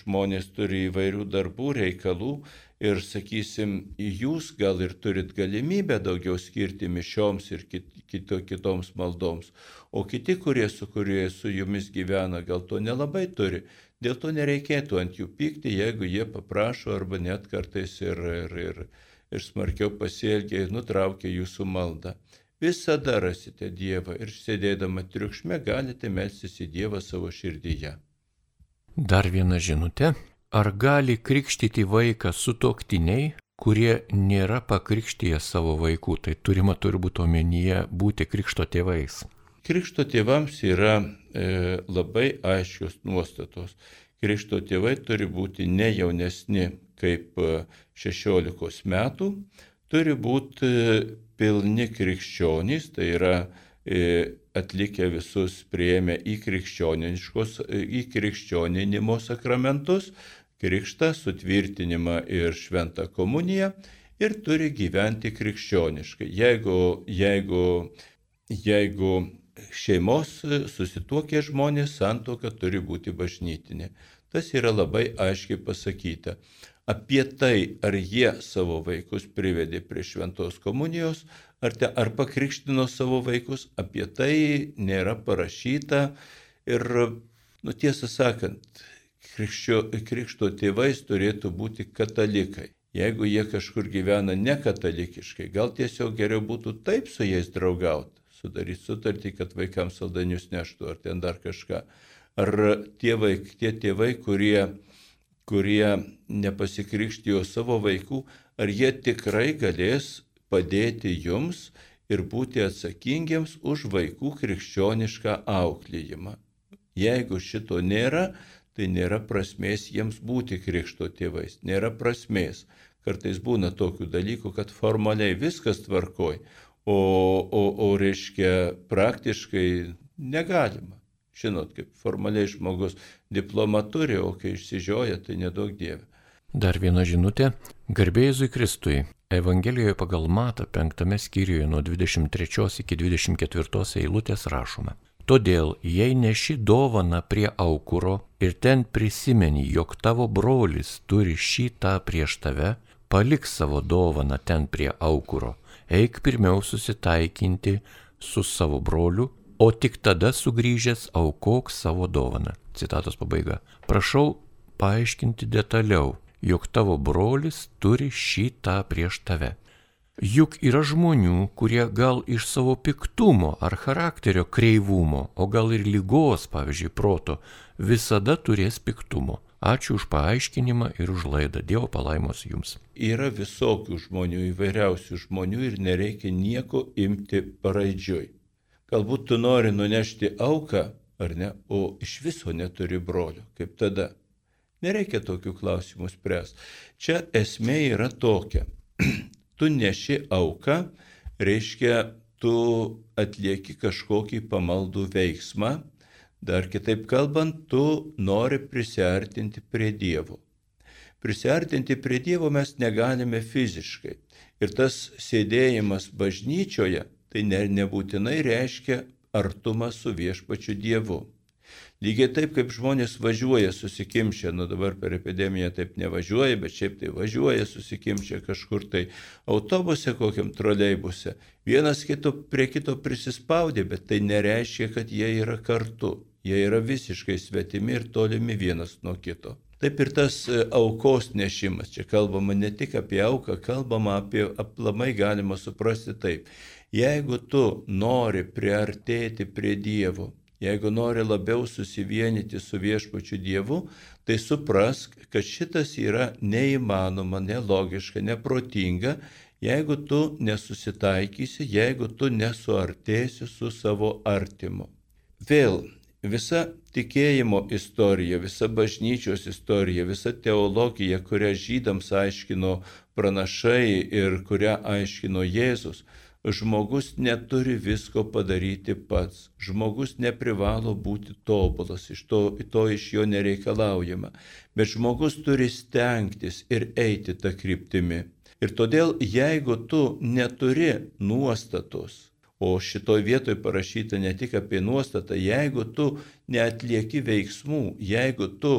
žmonės turi įvairių darbų, reikalų, ir, sakysim, jūs gal ir turit galimybę daugiau skirti mišioms ir kit, kito, kitoms maldoms, o kiti, kurie su kurie su jumis gyvena, gal to nelabai turi. Dėl to nereikėtų ant jų pykti, jeigu jie paprašo arba net kartais ir, ir, ir, ir smarkiau pasielgia ir nutraukia jūsų maldą. Visada rasite Dievą ir sėdėdama triukšme galite melstis į Dievą savo širdyje. Dar viena žinutė. Ar gali krikštyti vaiką sutoktiniai, kurie nėra pakrikštyje savo vaikų? Tai turima turbūt omenyje būti krikšto tėvais. Krikšto tėvams yra e, labai aiškios nuostatos. Krikšto tėvai turi būti ne jaunesni kaip 16 e, metų, turi būti e, pilni krikščionys, tai yra e, atlikę visus prieėmę į, į krikščioninimo sakramentus, krikštą, sutvirtinimą ir šventą komuniją ir turi gyventi krikščioniškai. Jeigu, jeigu, jeigu šeimos susituokę žmonės santoka turi būti bažnytinė. Tas yra labai aiškiai pasakyta. Apie tai, ar jie savo vaikus privedė prie šventos komunijos, ar, te, ar pakrikštino savo vaikus, apie tai nėra parašyta. Ir, nu tiesą sakant, krikščio, krikšto tėvais turėtų būti katalikai. Jeigu jie kažkur gyvena nekatalikiškai, gal tiesiog geriau būtų taip su jais draugauti, sudaryti sutartį, kad vaikams saldanius neštų ar ten dar kažką. Ar tie, vaik, tie tėvai, kurie, kurie nepasikrikštijo savo vaikų, ar jie tikrai galės padėti jums ir būti atsakingiems už vaikų krikščionišką auklėjimą. Jeigu šito nėra, tai nėra prasmės jiems būti krikšto tėvais, nėra prasmės. Kartais būna tokių dalykų, kad formaliai viskas tvarkoj, o, o, o reiškia praktiškai negalima. Žinot, kaip formaliai žmogus diplomą turi, o kai išsižioja, tai nedaug dievė. Dar viena žinutė. Garbėjai Kristui. Evangelijoje pagal Matą penktame skyriuje nuo 23 iki 24 eilutės rašoma. Todėl, jei neši dovana prie aukuro ir ten prisimeni, jog tavo brolis turi šitą prieš tave, palik savo dovaną ten prie aukuro, eik pirmiau susitaikinti su savo broliu, o tik tada sugrįžęs aukok savo dovaną. Citatos pabaiga. Prašau paaiškinti detaliau, jog tavo brolis turi šitą prieš tave. Juk yra žmonių, kurie gal iš savo piktumo ar charakterio kreivumo, o gal ir lygos, pavyzdžiui, proto, visada turės piktumo. Ačiū už paaiškinimą ir už laidą. Dievo palaimos jums. Yra visokių žmonių, įvairiausių žmonių ir nereikia nieko imti paraidžiui. Galbūt tu nori nunešti auką, ar ne, o iš viso neturi brolio. Kaip tada? Nereikia tokių klausimų spręsti. Čia esmė yra tokia tu neši auką reiškia, tu atlieki kažkokį pamaldų veiksmą, dar kitaip kalbant, tu nori prisartinti prie Dievo. Prisartinti prie Dievo mes negalime fiziškai. Ir tas sėdėjimas bažnyčioje, tai ne, nebūtinai reiškia artumą su viešpačiu Dievu. Lygiai taip, kaip žmonės važiuoja susikimšę, nu dabar per epidemiją taip nevažiuoja, bet šiaip tai važiuoja susikimšę kažkur tai autobuse, kokiam troleibuse. Vienas kito prie kito prisispaudė, bet tai nereiškia, kad jie yra kartu. Jie yra visiškai svetimi ir tolimi vienas nuo kito. Taip ir tas e, aukos nešimas, čia kalbama ne tik apie auką, kalbama apie aplamai galima suprasti taip. Jeigu tu nori priartėti prie Dievo, Jeigu nori labiau susivienyti su viešpačiu Dievu, tai suprask, kad šitas yra neįmanoma, nelogiška, neprotinga, jeigu tu nesusitaikysi, jeigu tu nesuartėsi su savo artimu. Vėl visa tikėjimo istorija, visa bažnyčios istorija, visa teologija, kurią žydams aiškino pranašai ir kurią aiškino Jėzus, žmogus neturi visko padaryti pats. Žmogus neprivalo būti tobulas, iš to, to iš jo nereikalaujama. Bet žmogus turi stengtis ir eiti tą kryptimį. Ir todėl, jeigu tu neturi nuostatos, o šitoj vietoj parašyta ne tik apie nuostatą, jeigu tu neatlieki veiksmų, jeigu tu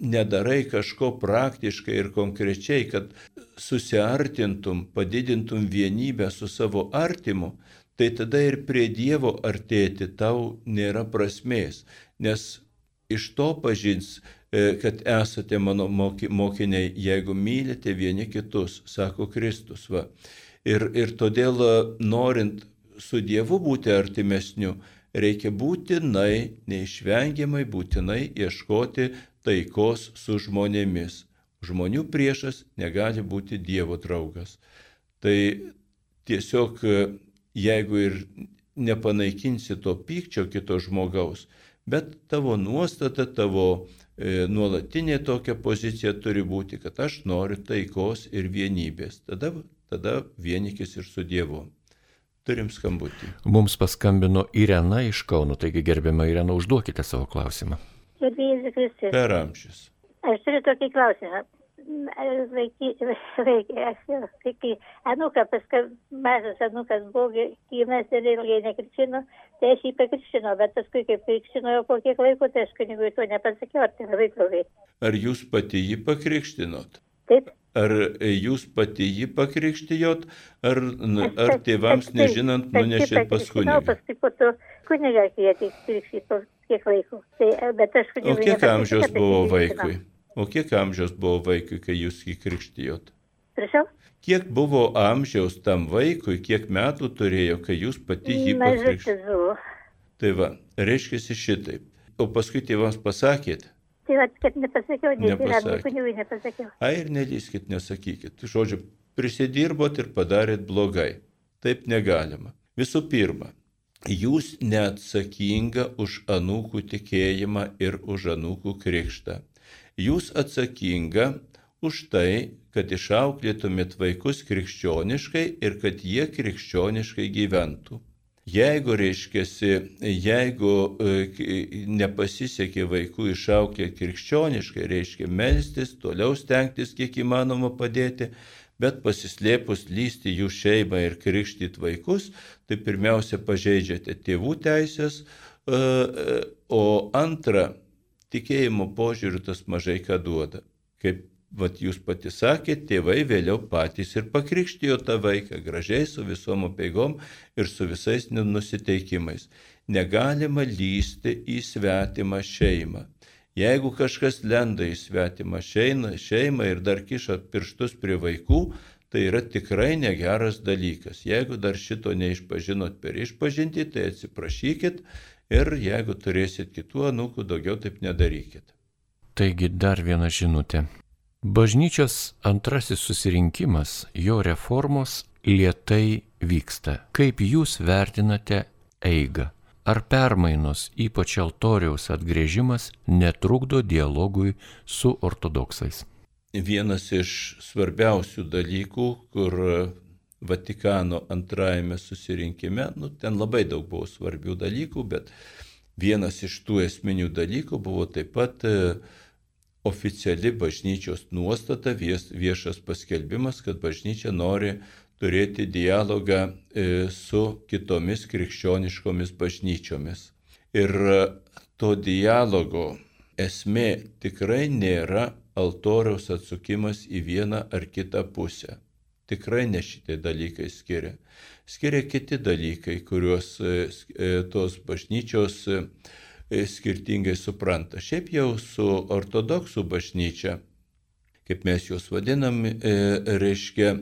nedarai kažko praktiškai ir konkrečiai, kad susiartintum, padidintum vienybę su savo artimu, tai tada ir prie Dievo artėti tau nėra prasmės, nes iš to pažins, e, kad esate mano mokiniai, jeigu mylite vieni kitus, sako Kristus. Va. Ir, ir todėl e, norint su Dievu būti artimesniu, reikia būtinai, neišvengiamai būtinai ieškoti taikos su žmonėmis. Žmonių priešas negali būti Dievo draugas. Tai tiesiog jeigu ir nepanaikinsi to pykčio kito žmogaus, bet tavo nuostata, tavo e, nuolatinė tokia pozicija turi būti, kad aš noriu taikos ir vienybės. Tada, tada vienykis ir su Dievu. Turim skambutį. Mums paskambino Irena iš Kauno, taigi gerbiama Irena, užduokite savo klausimą. Gerbėjai Kristus. Per amžius. Aš turiu tokį klausimą. Kai anuką, paskui mažas anukas buvo gimęs ir ilgai nekrikštino, tai aš jį pakrikštino, bet paskui kaip krikštino jau po kiek laiko, tai aš kunigui to nepasakiau, ar tai labai blogai. Ar jūs pati jį pakrikštinot? Taip. Ar jūs pati jį pakrikštijot, ar, ar tėvams nežinant nunešėt pas kunigą? Paskui po to kunigą kvietė krikštyti kiek laiko. Tai, bet aš kunigui. O kiek amžiaus buvo vaikui? O kiek amžiaus buvo vaikui, kai jūs jį krikštijot? Prašau? Kiek buvo amžiaus tam vaikui, kiek metų turėjo, kai jūs pati jį pakrikštijote? Tai va, reiškia šitaip. O paskui tėvams pasakėt, Tai va, kad nepasakiau, nes kunigui nepasakiau. Ai ir nelyskit, nesakykit. Žodžiu, prisidirbot ir padarėt blogai. Taip negalima. Visų pirma, jūs neatsakinga už anūkų tikėjimą ir už anūkų krikštą. Jūs atsakinga už tai, kad išauklėtumėt vaikus krikščioniškai ir kad jie krikščioniškai gyventų. Jeigu, reiškiasi, jeigu e, nepasisekė vaikų išaukti krikščioniškai, reiškia melstis, toliau stengtis kiek įmanoma padėti, bet pasislėpus lysti jų šeimą ir krikštyti vaikus, tai pirmiausia pažeidžiate tėvų teisės, e, e, o antra, tikėjimo požiūriu tas mažai ką duoda. Kaip Vat jūs pati sakėte, tėvai vėliau patys ir pakrikštijo tą vaiką gražiai su visom apėgom ir su visais nusiteikimais. Negalima lysti į svetimą šeimą. Jeigu kažkas lenda į svetimą šeimą ir dar kiša pirštus prie vaikų, tai yra tikrai negeras dalykas. Jeigu dar šito neišpažinot per išpažinti, tai atsiprašykit ir jeigu turėsit kitų anūkų, daugiau taip nedarykit. Taigi dar viena žinutė. Bažnyčios antrasis susirinkimas, jo reformos lietai vyksta. Kaip jūs vertinate eigą? Ar permainos, ypač altoriaus atgrėžimas, netrukdo dialogui su ortodoksais? Vienas iš svarbiausių dalykų, kur Vatikano antrajame susirinkime, nu, ten labai daug buvo svarbių dalykų, bet vienas iš tų esminių dalykų buvo taip pat e, oficiali bažnyčios nuostata, viešas paskelbimas, kad bažnyčia nori turėti dialogą e, su kitomis krikščioniškomis bažnyčiomis. Ir to dialogo esmė tikrai nėra altoriaus atsukimas į vieną ar kitą pusę. Tikrai ne šitie dalykai skiria. Skiria kiti dalykai, kuriuos e, e, tos bažnyčios e, skirtingai supranta. Šiaip jau su ortodoksų bažnyčia, kaip mes juos vadinam, reiškia,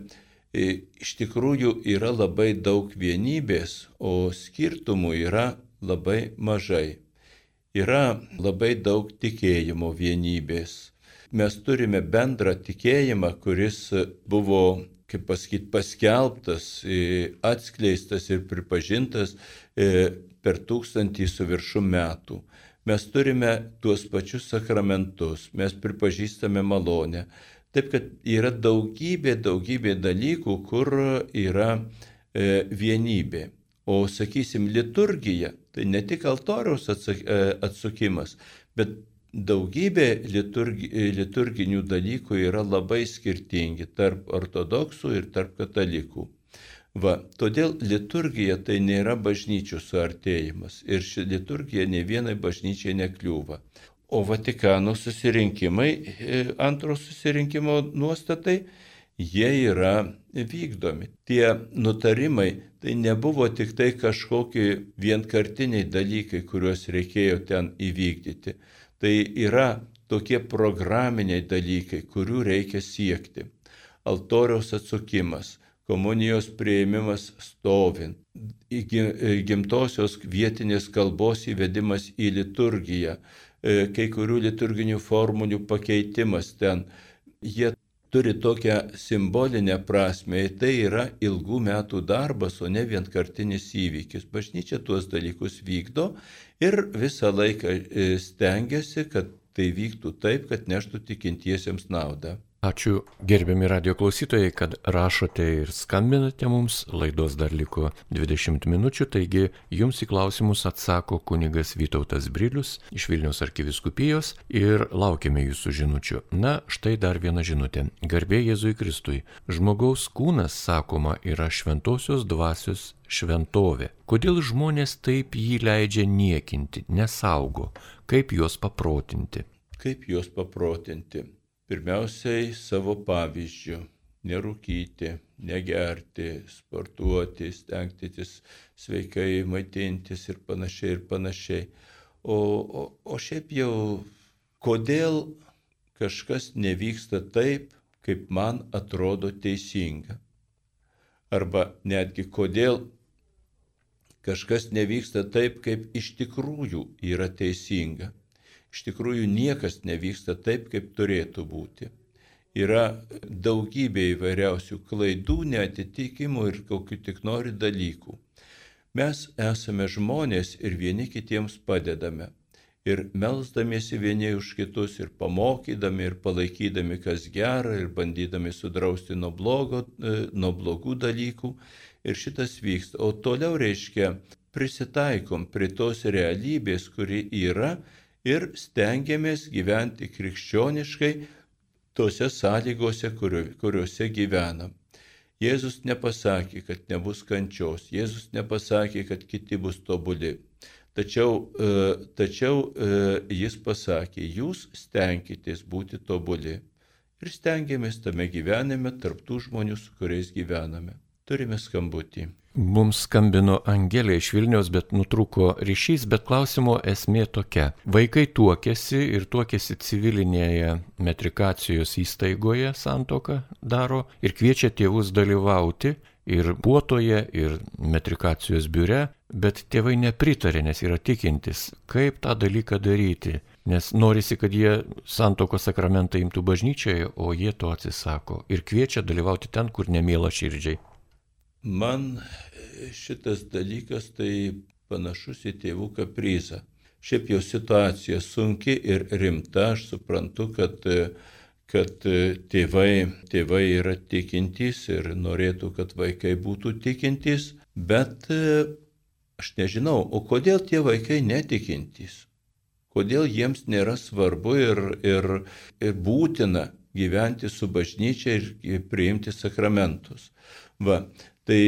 iš tikrųjų yra labai daug vienybės, o skirtumų yra labai mažai. Yra labai daug tikėjimo vienybės. Mes turime bendrą tikėjimą, kuris buvo kaip pasakyti, paskelbtas, atskleistas ir pripažintas e, per tūkstantį su viršum metų. Mes turime tuos pačius sakramentus, mes pripažįstame malonę. Taip kad yra daugybė, daugybė dalykų, kur yra e, vienybė. O sakysim, liturgija, tai ne tik altoriaus e, atsukimas, bet daugybė liturgi, liturginių dalykų yra labai skirtingi tarp ortodoksų ir tarp katalikų. Va, todėl liturgija tai nėra bažnyčių suartėjimas ir ši liturgija ne vienai bažnyčiai nekliūva. O Vatikano susirinkimai, e, antro susirinkimo nuostatai, jie yra vykdomi. Tie nutarimai tai nebuvo tik tai kažkokie vienkartiniai dalykai, kuriuos reikėjo ten įvykdyti. Tai yra tokie programiniai dalykai, kurių reikia siekti. Altoriaus atsukimas, komunijos prieimimas stovint, gimtosios vietinės kalbos įvedimas į liturgiją, e, kai kurių liturginių formulių pakeitimas ten. Jie turi tokią simbolinę prasme tai yra ilgų metų darbas, o ne vienkartinis įvykis. Bažnyčia tuos dalykus vykdo ir visą laiką e, stengiasi, kad tai vyktų taip, kad neštų tikintiesiems naudą. Ačiū gerbiami radio klausytojai, kad rašote ir skambinate mums. Laidos dar liko 20 minučių, taigi jums į klausimus atsako kunigas Vytautas Brilius iš Vilnius arkiviskupijos ir laukiame jūsų žinučių. Na, štai dar viena žinutė. Garbė Jėzui Kristui. Žmogaus kūnas, sakoma, yra šventosios dvasios šventovė. Kodėl žmonės taip jį leidžia niekinti, nesaugo? Kaip juos paprotinti? Kaip juos paprotinti? Pirmiausiai savo pavyzdžių - nerūkyti, negerti, sportuoti, stengtis sveikai maitintis ir panašiai ir panašiai. O, o, o šiaip jau, kodėl kažkas nevyksta taip, kaip man atrodo teisinga. Arba netgi kodėl kažkas nevyksta taip, kaip iš tikrųjų yra teisinga iš tikrųjų niekas nevyksta taip, kaip turėtų būti. Yra daugybė įvairiausių klaidų, netitikimų ir kokiu tik nori dalykų. Mes esame žmonės ir vieni kitiems padedame. Ir melzdamiesi vieni už kitus, ir pamokydami, ir palaikydami kas gera, ir bandydami sudrausti nuo, blogo, e, nuo blogų dalykų. Ir šitas vyksta. O toliau reiškia, prisitaikom prie tos realybės, kuri yra ir stengiamės gyventi krikščioniškai tose sąlygose, kuriuose gyvenam. Jėzus nepasakė, kad nebus kančios, Jėzus nepasakė, kad kiti bus tobuli. Tačiau, e, tačiau e, jis pasakė, jūs stenkitės būti tobuli. Ir stengiamės tame gyvenime tarptų žmonių, su kuriais gyvename. Turime skambutį. Mums skambino Angelė iš Vilnius, bet nutrūko ryšys, bet klausimo esmė tokia. Vaikai tuokėsi ir tuokėsi civilinėje metrikacijos įstaigoje santoką daro ir kviečia tėvus dalyvauti ir puotoje, ir metrikacijos biure, bet tėvai nepritarė, nes yra tikintis, kaip tą dalyką daryti. Nes norisi, kad jie santoko sakramentą imtų bažnyčioje, o jie to atsisako ir kviečia dalyvauti ten, kur nemėla širdžiai. Man šitas dalykas tai panašus į tėvų kaprizą. Šiaip jau situacija sunki ir rimta, aš suprantu, kad, kad tėvai, tėvai yra tikintys ir norėtų, kad vaikai būtų tikintys, bet e, aš nežinau, o kodėl tie vaikai netikintys? Kodėl jiems nėra svarbu ir, ir, ir būtina gyventi su bažnyčia ir priimti sakramentus? Va, tai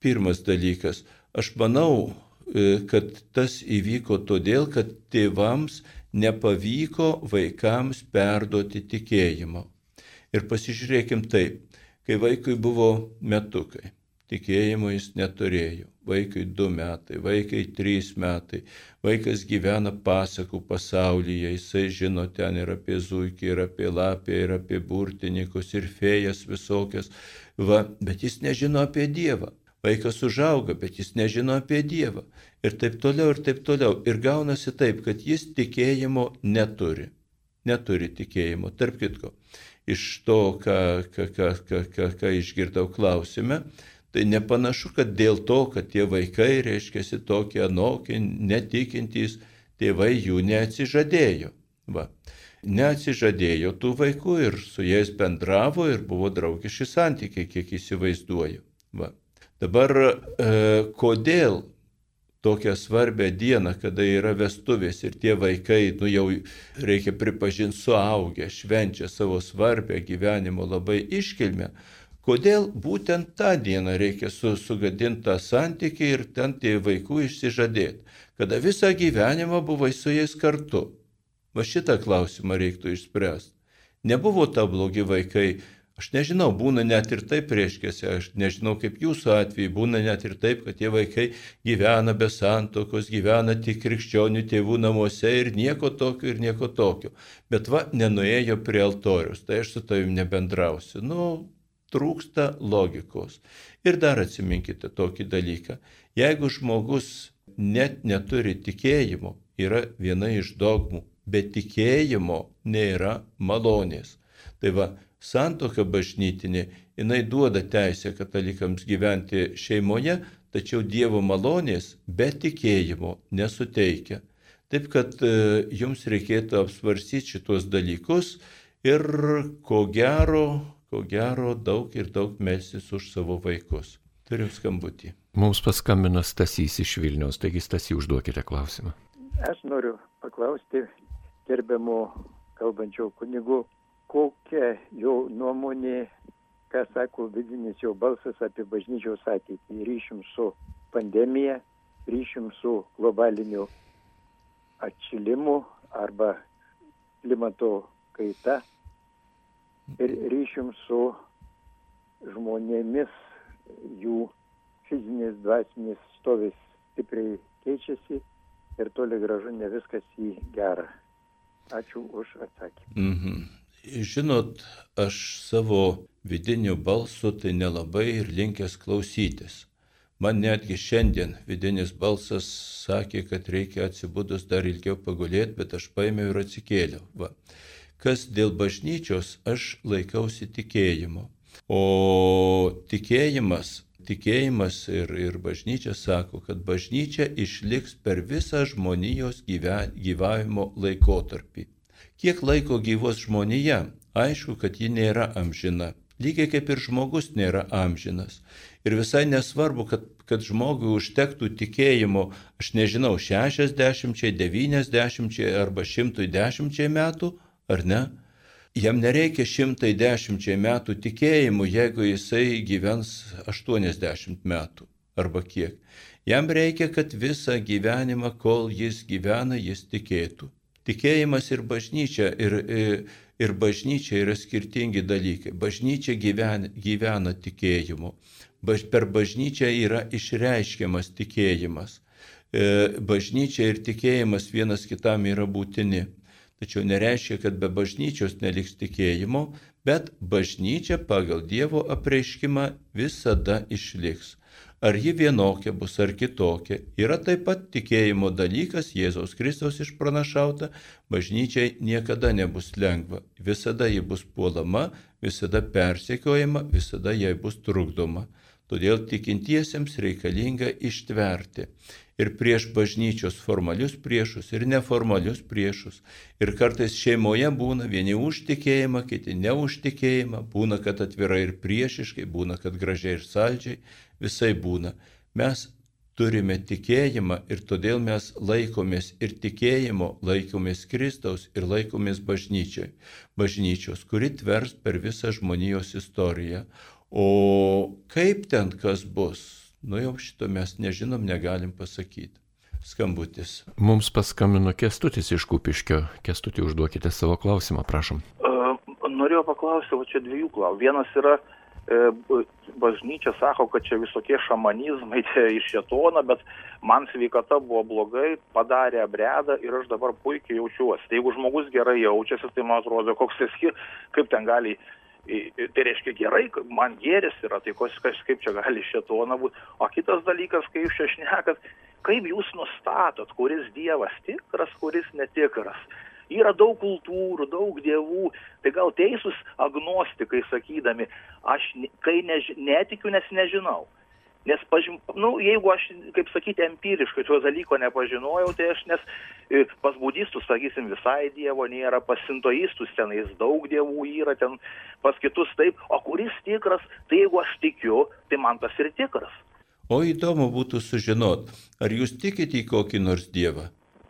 pirmas dalykas. Aš manau, e, kad tas įvyko todėl, kad tėvams nepavyko vaikams perduoti tikėjimo. Ir pasižiūrėkim taip, kai vaikui buvo metukai, tikėjimo jis neturėjo, vaikui du metai, vaikai trys metai, vaikas gyvena pasakų pasaulyje, jisai žino ten ir apie zuikį, ir apie lapę, ir apie burtininkus, ir fėjas visokias, va, bet jis nežino apie Dievą. Vaikas užauga, bet jis nežino apie Dievą. Ir taip toliau, ir taip toliau. Ir gaunasi taip, kad jis tikėjimo neturi. Neturi tikėjimo. Tarp kitko, iš to, ką, ką, ką, ką, ką, ką išgirdau klausime, tai nepanašu, kad dėl to, kad tie vaikai, reiškia, tokie anokie, netikintys, tėvai jų neatsižadėjo. Va. Neatsižadėjo tų vaikų ir su jais bendravo ir buvo draugiški santykiai, kiek įsivaizduoju. Va. Dabar e, kodėl tokią svarbę dieną, kada yra vestuvės ir tie vaikai, nu jau reikia pripažinti, suaugę, švenčia savo svarbę gyvenimo labai iškilmę, kodėl būtent tą dieną reikia su, sugadinti tą santykį ir ten tie vaikų išsižadėti, kada visą gyvenimą buvai su jais kartu. Va šitą klausimą reiktų išspręsti. Nebuvo ta blogi vaikai, Aš nežinau, būna net ir taip reiškiasi, aš nežinau kaip jūsų atveju, būna net ir taip, kad tie vaikai gyvena be santokos, gyvena tik krikščionių tėvų namuose ir nieko tokio ir nieko tokio. Bet va, nenuėjo prie altorius, tai aš su tavim nebendrausiu. Nu, trūksta logikos. Ir dar atsiminkite tokį dalyką. Jeigu žmogus net neturi tikėjimo, yra viena iš dogmų, bet tikėjimo nėra malonės. Tai va, santoka bažnytinė, jinai duoda teisę katalikams gyventi šeimoje, tačiau Dievo malonės be tikėjimo nesuteikia. Taip kad e, jums reikėtų apsvarsyti šitos dalykus ir ko gero, ko gero daug ir daug melsis už savo vaikus. Turim skambutį. Mums paskambino Stasys iš Vilniaus, taigi Stasy užduokite klausimą. Aš noriu paklausti gerbiamų kalbančių kunigų, kokia jo nuomonė, ką sako vidinis jo balsas apie bažnyčios ateitį. Ryšim su pandemija, ryšim su globaliniu atšilimu arba klimato kaita ir ryšim su žmonėmis, jų fizinis, dvasinis stovis stipriai keičiasi ir toli gražu ne viskas į gerą. Ačiū už atsakymą. Mhm. Žinot, aš savo vidiniu balsu tai nelabai ir linkęs klausytis. Man netgi šiandien vidinis balsas sakė, kad reikia atsibūdus dar ilgiau pagulėti, bet aš paėmiau ir atsikėliau. Va. Kas dėl bažnyčios, aš laikausi tikėjimo. O tikėjimas, tikėjimas ir, ir bažnyčia sako, kad bažnyčia išliks per visą žmonijos gyven, gyvavimo laikotarpį. Kiek laiko gyvos žmonija, aišku, kad ji nėra amžina. Lygiai kaip ir žmogus nėra amžinas. Ir visai nesvarbu, kad, kad žmogui užtektų tikėjimo, aš nežinau, 60, 90 arba 110 metų, ar ne? Jam nereikia 110 metų tikėjimų, jeigu jisai gyvens 80 metų arba kiek. Jam reikia, kad visą gyvenimą, kol jis gyvena, jis tikėtų. Tikėjimas ir bažnyčia, ir, ir bažnyčia yra skirtingi dalykai. Bažnyčia gyvena, gyvena tikėjimu. Baž, per bažnyčią yra išreiškiamas tikėjimas. E, bažnyčia ir tikėjimas vienas kitam yra būtini. Tačiau nereiškia, kad be bažnyčios neliks tikėjimo, bet bažnyčia pagal Dievo apreiškimą visada išliks ar ji vienokia bus ar kitokia, yra taip pat tikėjimo dalykas Jėzaus Kristaus išpranašauta, bažnyčiai niekada nebus lengva, visada ji bus puolama, visada persekiojama, visada jai bus trukdoma. Todėl tikintiesiems reikalinga ištverti. Ir prieš bažnyčios formalius priešus, ir neformalius priešus. Ir kartais šeimoje būna vieni už tikėjimą, kiti ne už tikėjimą, būna, kad atvirai ir priešiškai, būna, kad gražiai ir saldžiai, visai būna. Mes turime tikėjimą ir todėl mes laikomės ir tikėjimo, laikomės Kristaus ir laikomės bažnyčiai. Bažnyčios, kuri tvers per visą žmonijos istoriją. O kaip ten kas bus, nu jau šito mes nežinom, negalim pasakyti. Skambutis. Mums paskambino Kestutis iš Kupiškio. Kestutį užduokite savo klausimą, prašom. Norėjau paklausti, o čia dviejų klausimų. Vienas yra, e, bažnyčia sako, kad čia visokie šamanizmai, čia iš šetono, bet man sveikata buvo blogai, padarė abredą ir aš dabar puikiai jaučiuosi. Tai jeigu žmogus gerai jaučiasi, tai man atrodo, koks jis, kaip ten gali Tai reiškia gerai, man gėris yra, tai kas, kaip čia gali šetoną būti. O kitas dalykas, kai jūs čia šnekat, kaip jūs nustatot, kuris dievas tikras, kuris netikras. Yra daug kultūrų, daug dievų, tai gal teisūs agnostikai sakydami, aš kai než, netikiu, nes nežinau. Nes, pažym, nu, jeigu aš, kaip sakyti, empiriškai šio dalyko nepažinojau, tai aš, nes e, pas budistus, sakysim, visai dievo nėra, pas sintoistus tenais daug dievų yra, ten pas kitus taip, o kuris tikras, tai jeigu aš tikiu, tai man tas ir tikras. O įdomu būtų sužinot, ar jūs tikite į kokį nors dievą?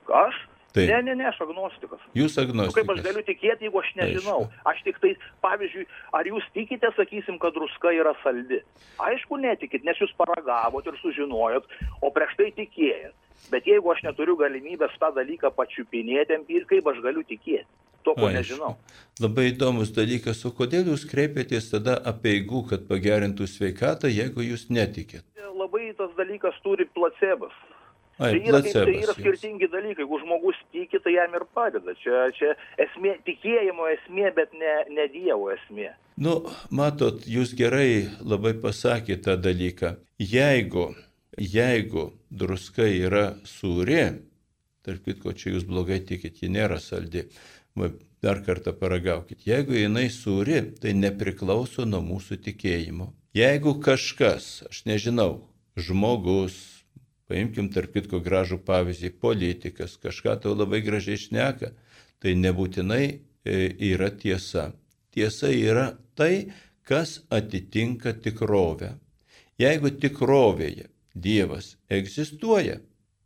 Aš? Taip. Ne, ne, ne, aš agnostikas. Jūs agnostikas. Nu, kaip aš galiu tikėti, jeigu aš nežinau? Aišku. Aš tik tai, pavyzdžiui, ar jūs tikite, sakysim, kad druska yra saldi? Aišku, netikit, nes jūs paragavot ir sužinojot, o prieš tai tikėjot. Bet jeigu aš neturiu galimybės tą dalyką pačiupinėti, ir kaip aš galiu tikėti? To, ko Aišku. nežinau. Labai įdomus dalykas, o kodėl jūs kreipėtės tada apieigų, kad pagerintų sveikatą, jeigu jūs netikit? Labai tas dalykas turi placebas. Ai, tai, yra, tai yra skirtingi dalykai. Jeigu žmogus tiki, tai jam ir padeda. Čia, čia esmė, tikėjimo esmė, bet ne, ne Dievo esmė. Nu, matot, jūs gerai labai pasakėte tą dalyką. Jeigu, jeigu druska yra sūri, tarp kitko, čia jūs blogai tikit, ji nėra saldi. Dar kartą paragaukit. Jeigu jinai sūri, tai nepriklauso nuo mūsų tikėjimo. Jeigu kažkas, aš nežinau, žmogus, Paimkim tarp kitko gražų pavyzdį, politikas kažką tau labai gražiai šneka, tai nebūtinai e, yra tiesa. Tiesa yra tai, kas atitinka tikrovę. Jeigu tikrovėje Dievas egzistuoja,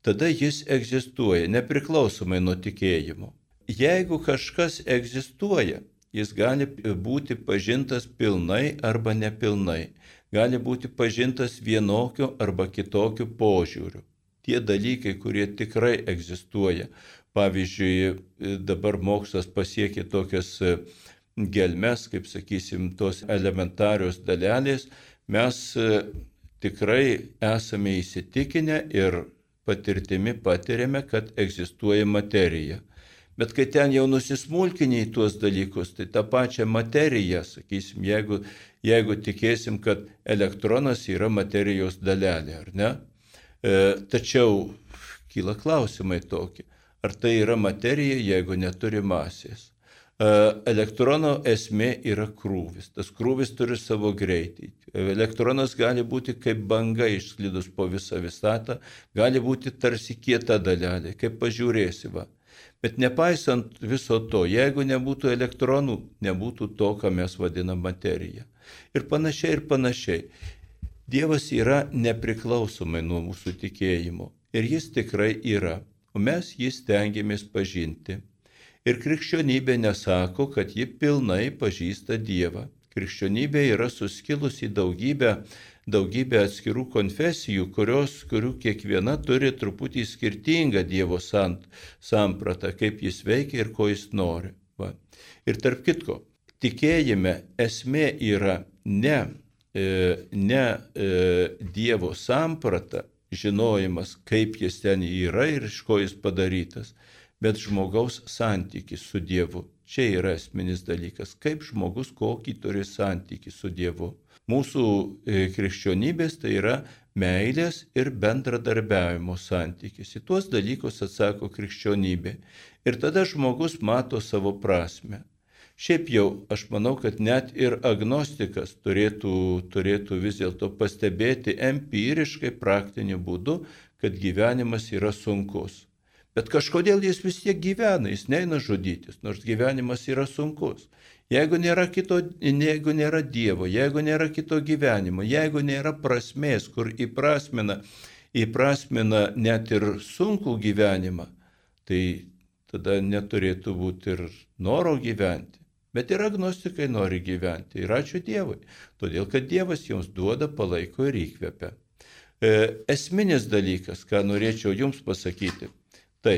tada jis egzistuoja nepriklausomai nuo tikėjimo. Jeigu kažkas egzistuoja, jis gali būti pažintas pilnai arba nepilnai gali būti pažintas vienokiu arba kitokiu požiūriu. Tie dalykai, kurie tikrai egzistuoja. Pavyzdžiui, dabar mokslas pasiekė tokias e, gelmes, kaip sakysim, tos elementarios dalelės, mes e, tikrai esame įsitikinę ir patirtimi patiriame, kad egzistuoja materija. Bet kai ten jau nusismulkiniai tuos dalykus, tai tą pačią materiją, sakysim, jeigu jeigu tikėsim, kad elektronas yra materijos dalelė, ar ne? E, tačiau kyla klausimai tokie. Ar tai yra materija, jeigu neturi masės? E, elektrono esmė yra krūvis. Tas krūvis turi savo greitį. Elektronas gali būti kaip banga išslidus po visą visatą, gali būti tarsi kieta dalelė, kaip pažiūrėsi va. Bet nepaisant viso to, jeigu nebūtų elektronų, nebūtų to, ką mes vadinam materija ir panašiai ir panašiai. Dievas yra nepriklausomai nuo mūsų tikėjimo ir jis tikrai yra, o mes jį stengiamės pažinti. Ir krikščionybė nesako, kad ji pilnai pažįsta Dievą. Krikščionybė yra suskilusi į daugybę, daugybę atskirų konfesijų, kurios, kurių kiekviena turi truputį skirtingą Dievo sant, sampratą, kaip jis veikia ir ko jis nori. Va. Ir tarp kitko, tikėjime esmė yra ne, e, ne e, Dievo samprata, žinojimas, kaip jis ten yra ir iš ko jis padarytas, bet žmogaus santykis su Dievu. Čia yra esminis dalykas, kaip žmogus kokį turi santykį su Dievu. Mūsų e, krikščionybės tai yra meilės ir bendradarbiavimo santykis. Į tuos dalykus atsako krikščionybė. Ir tada žmogus mato savo prasme. Šiaip jau aš manau, kad net ir agnostikas turėtų, turėtų vis dėlto pastebėti empiriškai praktiniu būdu, kad gyvenimas yra sunkus. Bet kažkodėl jis vis tiek gyvena, jis neina žudytis, nors gyvenimas yra sunkus. Jeigu nėra, kito, jeigu nėra Dievo, jeigu nėra kito gyvenimo, jeigu nėra prasmės, kur įprasmina, įprasmina net ir sunkų gyvenimą, tai tada neturėtų būti ir noro gyventi. Bet ir agnostikai nori gyventi. Ir ačiū Dievui. Todėl, kad Dievas jums duoda, palaiko ir įkvepia. E, esminis dalykas, ką norėčiau jums pasakyti, tai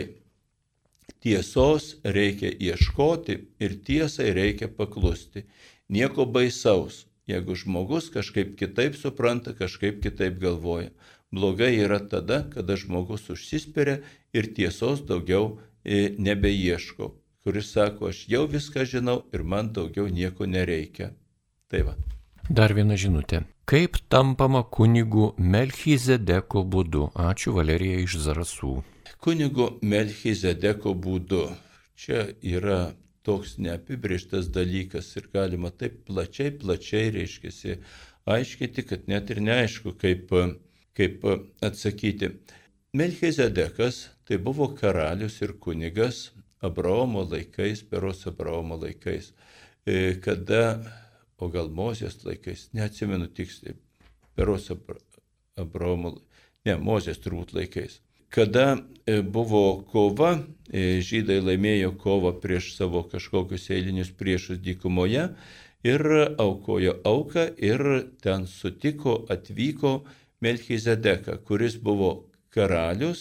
tiesos reikia ieškoti ir tiesai reikia paklusti. Nieko baisaus, jeigu žmogus kažkaip kitaip supranta, kažkaip kitaip galvoja. Blogai yra tada, kada žmogus užsispiria ir tiesos daugiau e, nebeieško kuris sako, aš jau viską žinau ir man daugiau nieko nereikia. Tai va. Dar viena žinutė. Kaip tampama kunigu Melchizedeko būdu? Ačiū Valerija iš Zarasų. Kunigu Melchizedeko būdu. Čia yra toks neapibrieštas dalykas ir galima taip plačiai, plačiai reiškiasi aiškinti, kad net ir neaišku, kaip, kaip atsakyti. Melchizedekas tai buvo karalius ir kunigas Abraomo laikais, peros Abraomo laikais, e, kada, o gal Mozės laikais, neatsimenu tiksliai, peros Abraomo, ne, Mozės turbūt laikais. Kada e, buvo kova, e, žydai laimėjo kovą prieš savo kažkokius eilinius priešus dykumoje ir aukojo auką ir ten sutiko, atvyko Melchizedeka, kuris buvo karalius,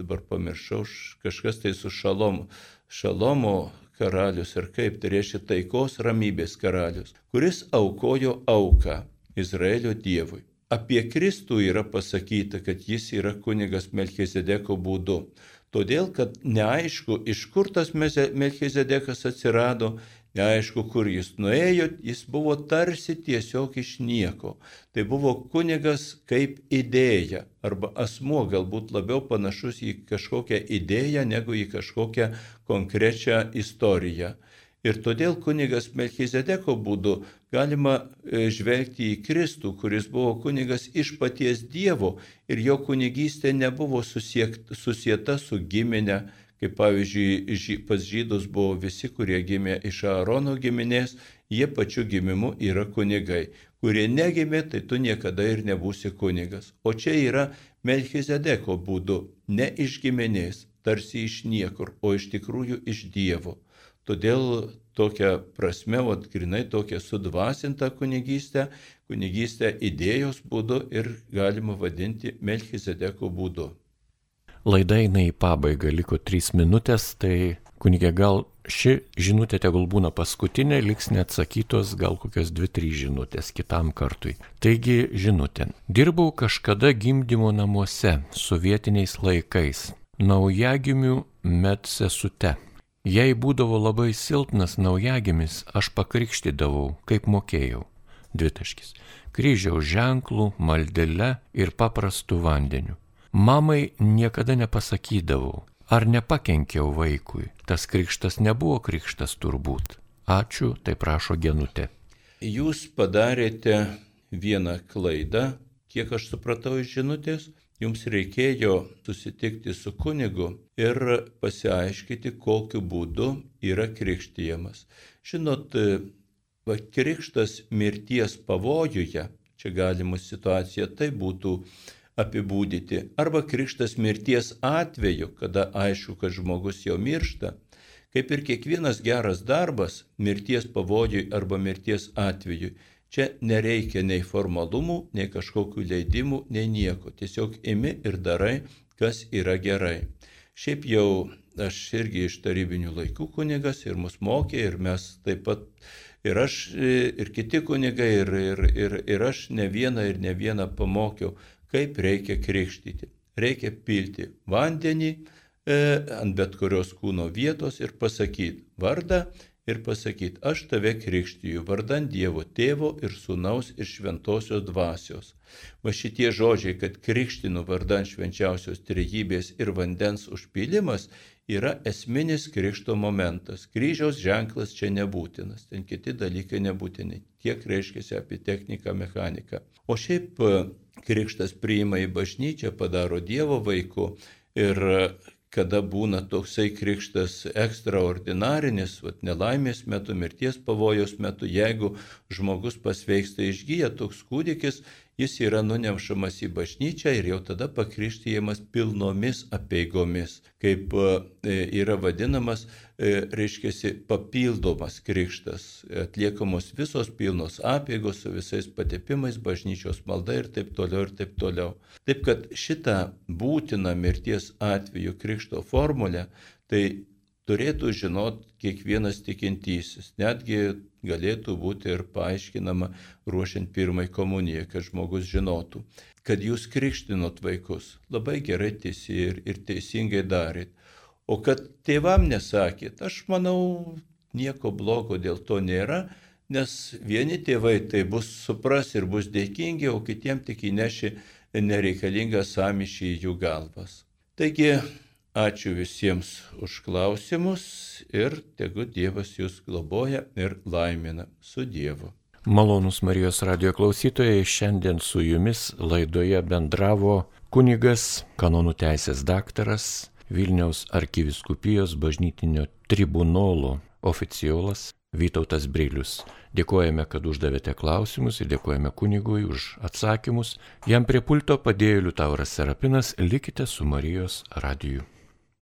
dabar pamiršau, kažkas tai su šalomu, šalomo karalius ar kaip, tai reiškia taikos ramybės karalius, kuris aukojo auką Izraelio Dievui. Apie Kristų yra pasakyta, kad jis yra kunigas Melchizedeko būdu. Todėl, kad neaišku, iš kur tas Melchizedekas atsirado, Neaišku, kur jis nuėjo, jis buvo tarsi tiesiog iš nieko. Tai buvo kunigas kaip idėja, arba asmuo galbūt labiau panašus į kažkokią idėją negu į kažkokią konkrečią istoriją. Ir todėl kunigas Melchizedeko būdu galima e, žvelgti į Kristų, kuris buvo kunigas iš paties Dievo ir jo kunigystė nebuvo susiekta, susieta su giminė kaip pavyzdžiui pas žydus buvo visi, kurie gimė iš Aarono giminės, jie pačiu gimimu yra kunigai. Kurie negimė, tai tu niekada ir nebūsi kunigas. O čia yra Melchizedeko būdu, ne iš giminės, tarsi iš niekur, o iš tikrųjų iš Dievo. Todėl tokia prasme, o grinai tokia sudvasinta kunigystė, kunigystė idėjos būdu ir galima vadinti Melchizedeko būdu. Laida eina į pabaigą, liko 3 minutės, tai kunigė gal ši žinutė tegul būna paskutinė, liks neatsakytos gal kokios 2-3 žinutės kitam kartui. Taigi žinutė. Dirbau kažkada gimdymo namuose sovietiniais laikais, naujagimių medsesute. Jei būdavo labai silpnas naujagimis, aš pakrikštydavau, kaip mokėjau. Dvitaškis. Kryžiaus ženklų, maldele ir paprastu vandeniu. Mamai niekada nepasakydavau, ar nepakenkiau vaikui. Tas krikštas nebuvo krikštas turbūt. Ačiū, tai prašo genutė. Jūs padarėte vieną klaidą, kiek aš supratau iš žinutės, jums reikėjo susitikti su kunigu ir pasiaiškyti, kokiu būdu yra krikštijamas. Žinot, va, krikštas mirties pavojuje, čia galima situacija tai būtų apibūdyti, arba krikštas mirties atveju, kada aišku, kad žmogus jau miršta, kaip ir kiekvienas geras darbas mirties pavojui arba mirties atveju. Čia nereikia nei formalumų, nei kažkokių leidimų, nei nieko. Tiesiog imi ir darai, kas yra gerai. Šiaip jau aš irgi iš tarybinių laikų kunigas ir mus mokė ir mes taip pat ir aš, ir kiti kunigai, ir, ir, ir, ir aš ne vieną ir ne vieną pamokiau, kaip reikia krikštyti. Reikia pilti vandenį e, ant bet kurios kūno vietos ir pasakyti vardą ir pasakyti, aš tave krikštiju vardan Dievo tėvo ir sūnaus ir šventosios dvasios. Va šitie žodžiai, kad krikštinu vardan švenčiausios trejybės ir vandens užpylimas yra esminis krikšto momentas. Kryžiaus ženklas čia nebūtinas, ten kiti dalykai nebūtini. Tiek reiškia apie techniką, mechaniką. O šiaip krikštas priima į bažnyčią, padaro Dievo vaiku ir kada būna toksai krikštas ekstraordinarinis, vat, nelaimės metu, mirties pavojos metu, jeigu žmogus pasveiksta išgyja toks kūdikis, jis yra nunešamas į bažnyčią ir jau tada pakrikštyjamas pilnomis apieigomis, kaip e, yra vadinamas, e, reiškia, papildomas krikštas, atliekamos visos pilnos apieigos su visais patepimais, bažnyčios malda ir taip toliau ir taip toliau. Taip kad šitą būtiną mirties atveju krikšto formulę, tai turėtų žinot kiekvienas tikintysis. Netgi galėtų būti ir paaiškinama ruošiant pirmąjį komuniją, kad žmogus žinotų, kad jūs krikštinot vaikus. Labai gerai teisi ir, ir teisingai darėt. O kad tėvam nesakėt, aš manau, nieko blogo dėl to nėra, nes vieni tėvai tai bus supras ir bus dėkingi, o kitiem tik įneši nereikalingą samišį į jų galvas. Taigi Ačiū visiems už klausimus ir tegu Dievas jūs globoja ir laimina su Dievu. Malonus Marijos radio klausytojai, šiandien su jumis laidoje bendravo kunigas, kanonų teisės daktaras, Vilniaus arkiviskupijos bažnytinio tribunolo oficiolas Vytautas Brilius. Dėkojame, kad uždavėte klausimus ir dėkojame kunigui už atsakymus. Jam prie pulto padėjo Liutauras Serapinas, likite su Marijos radiju.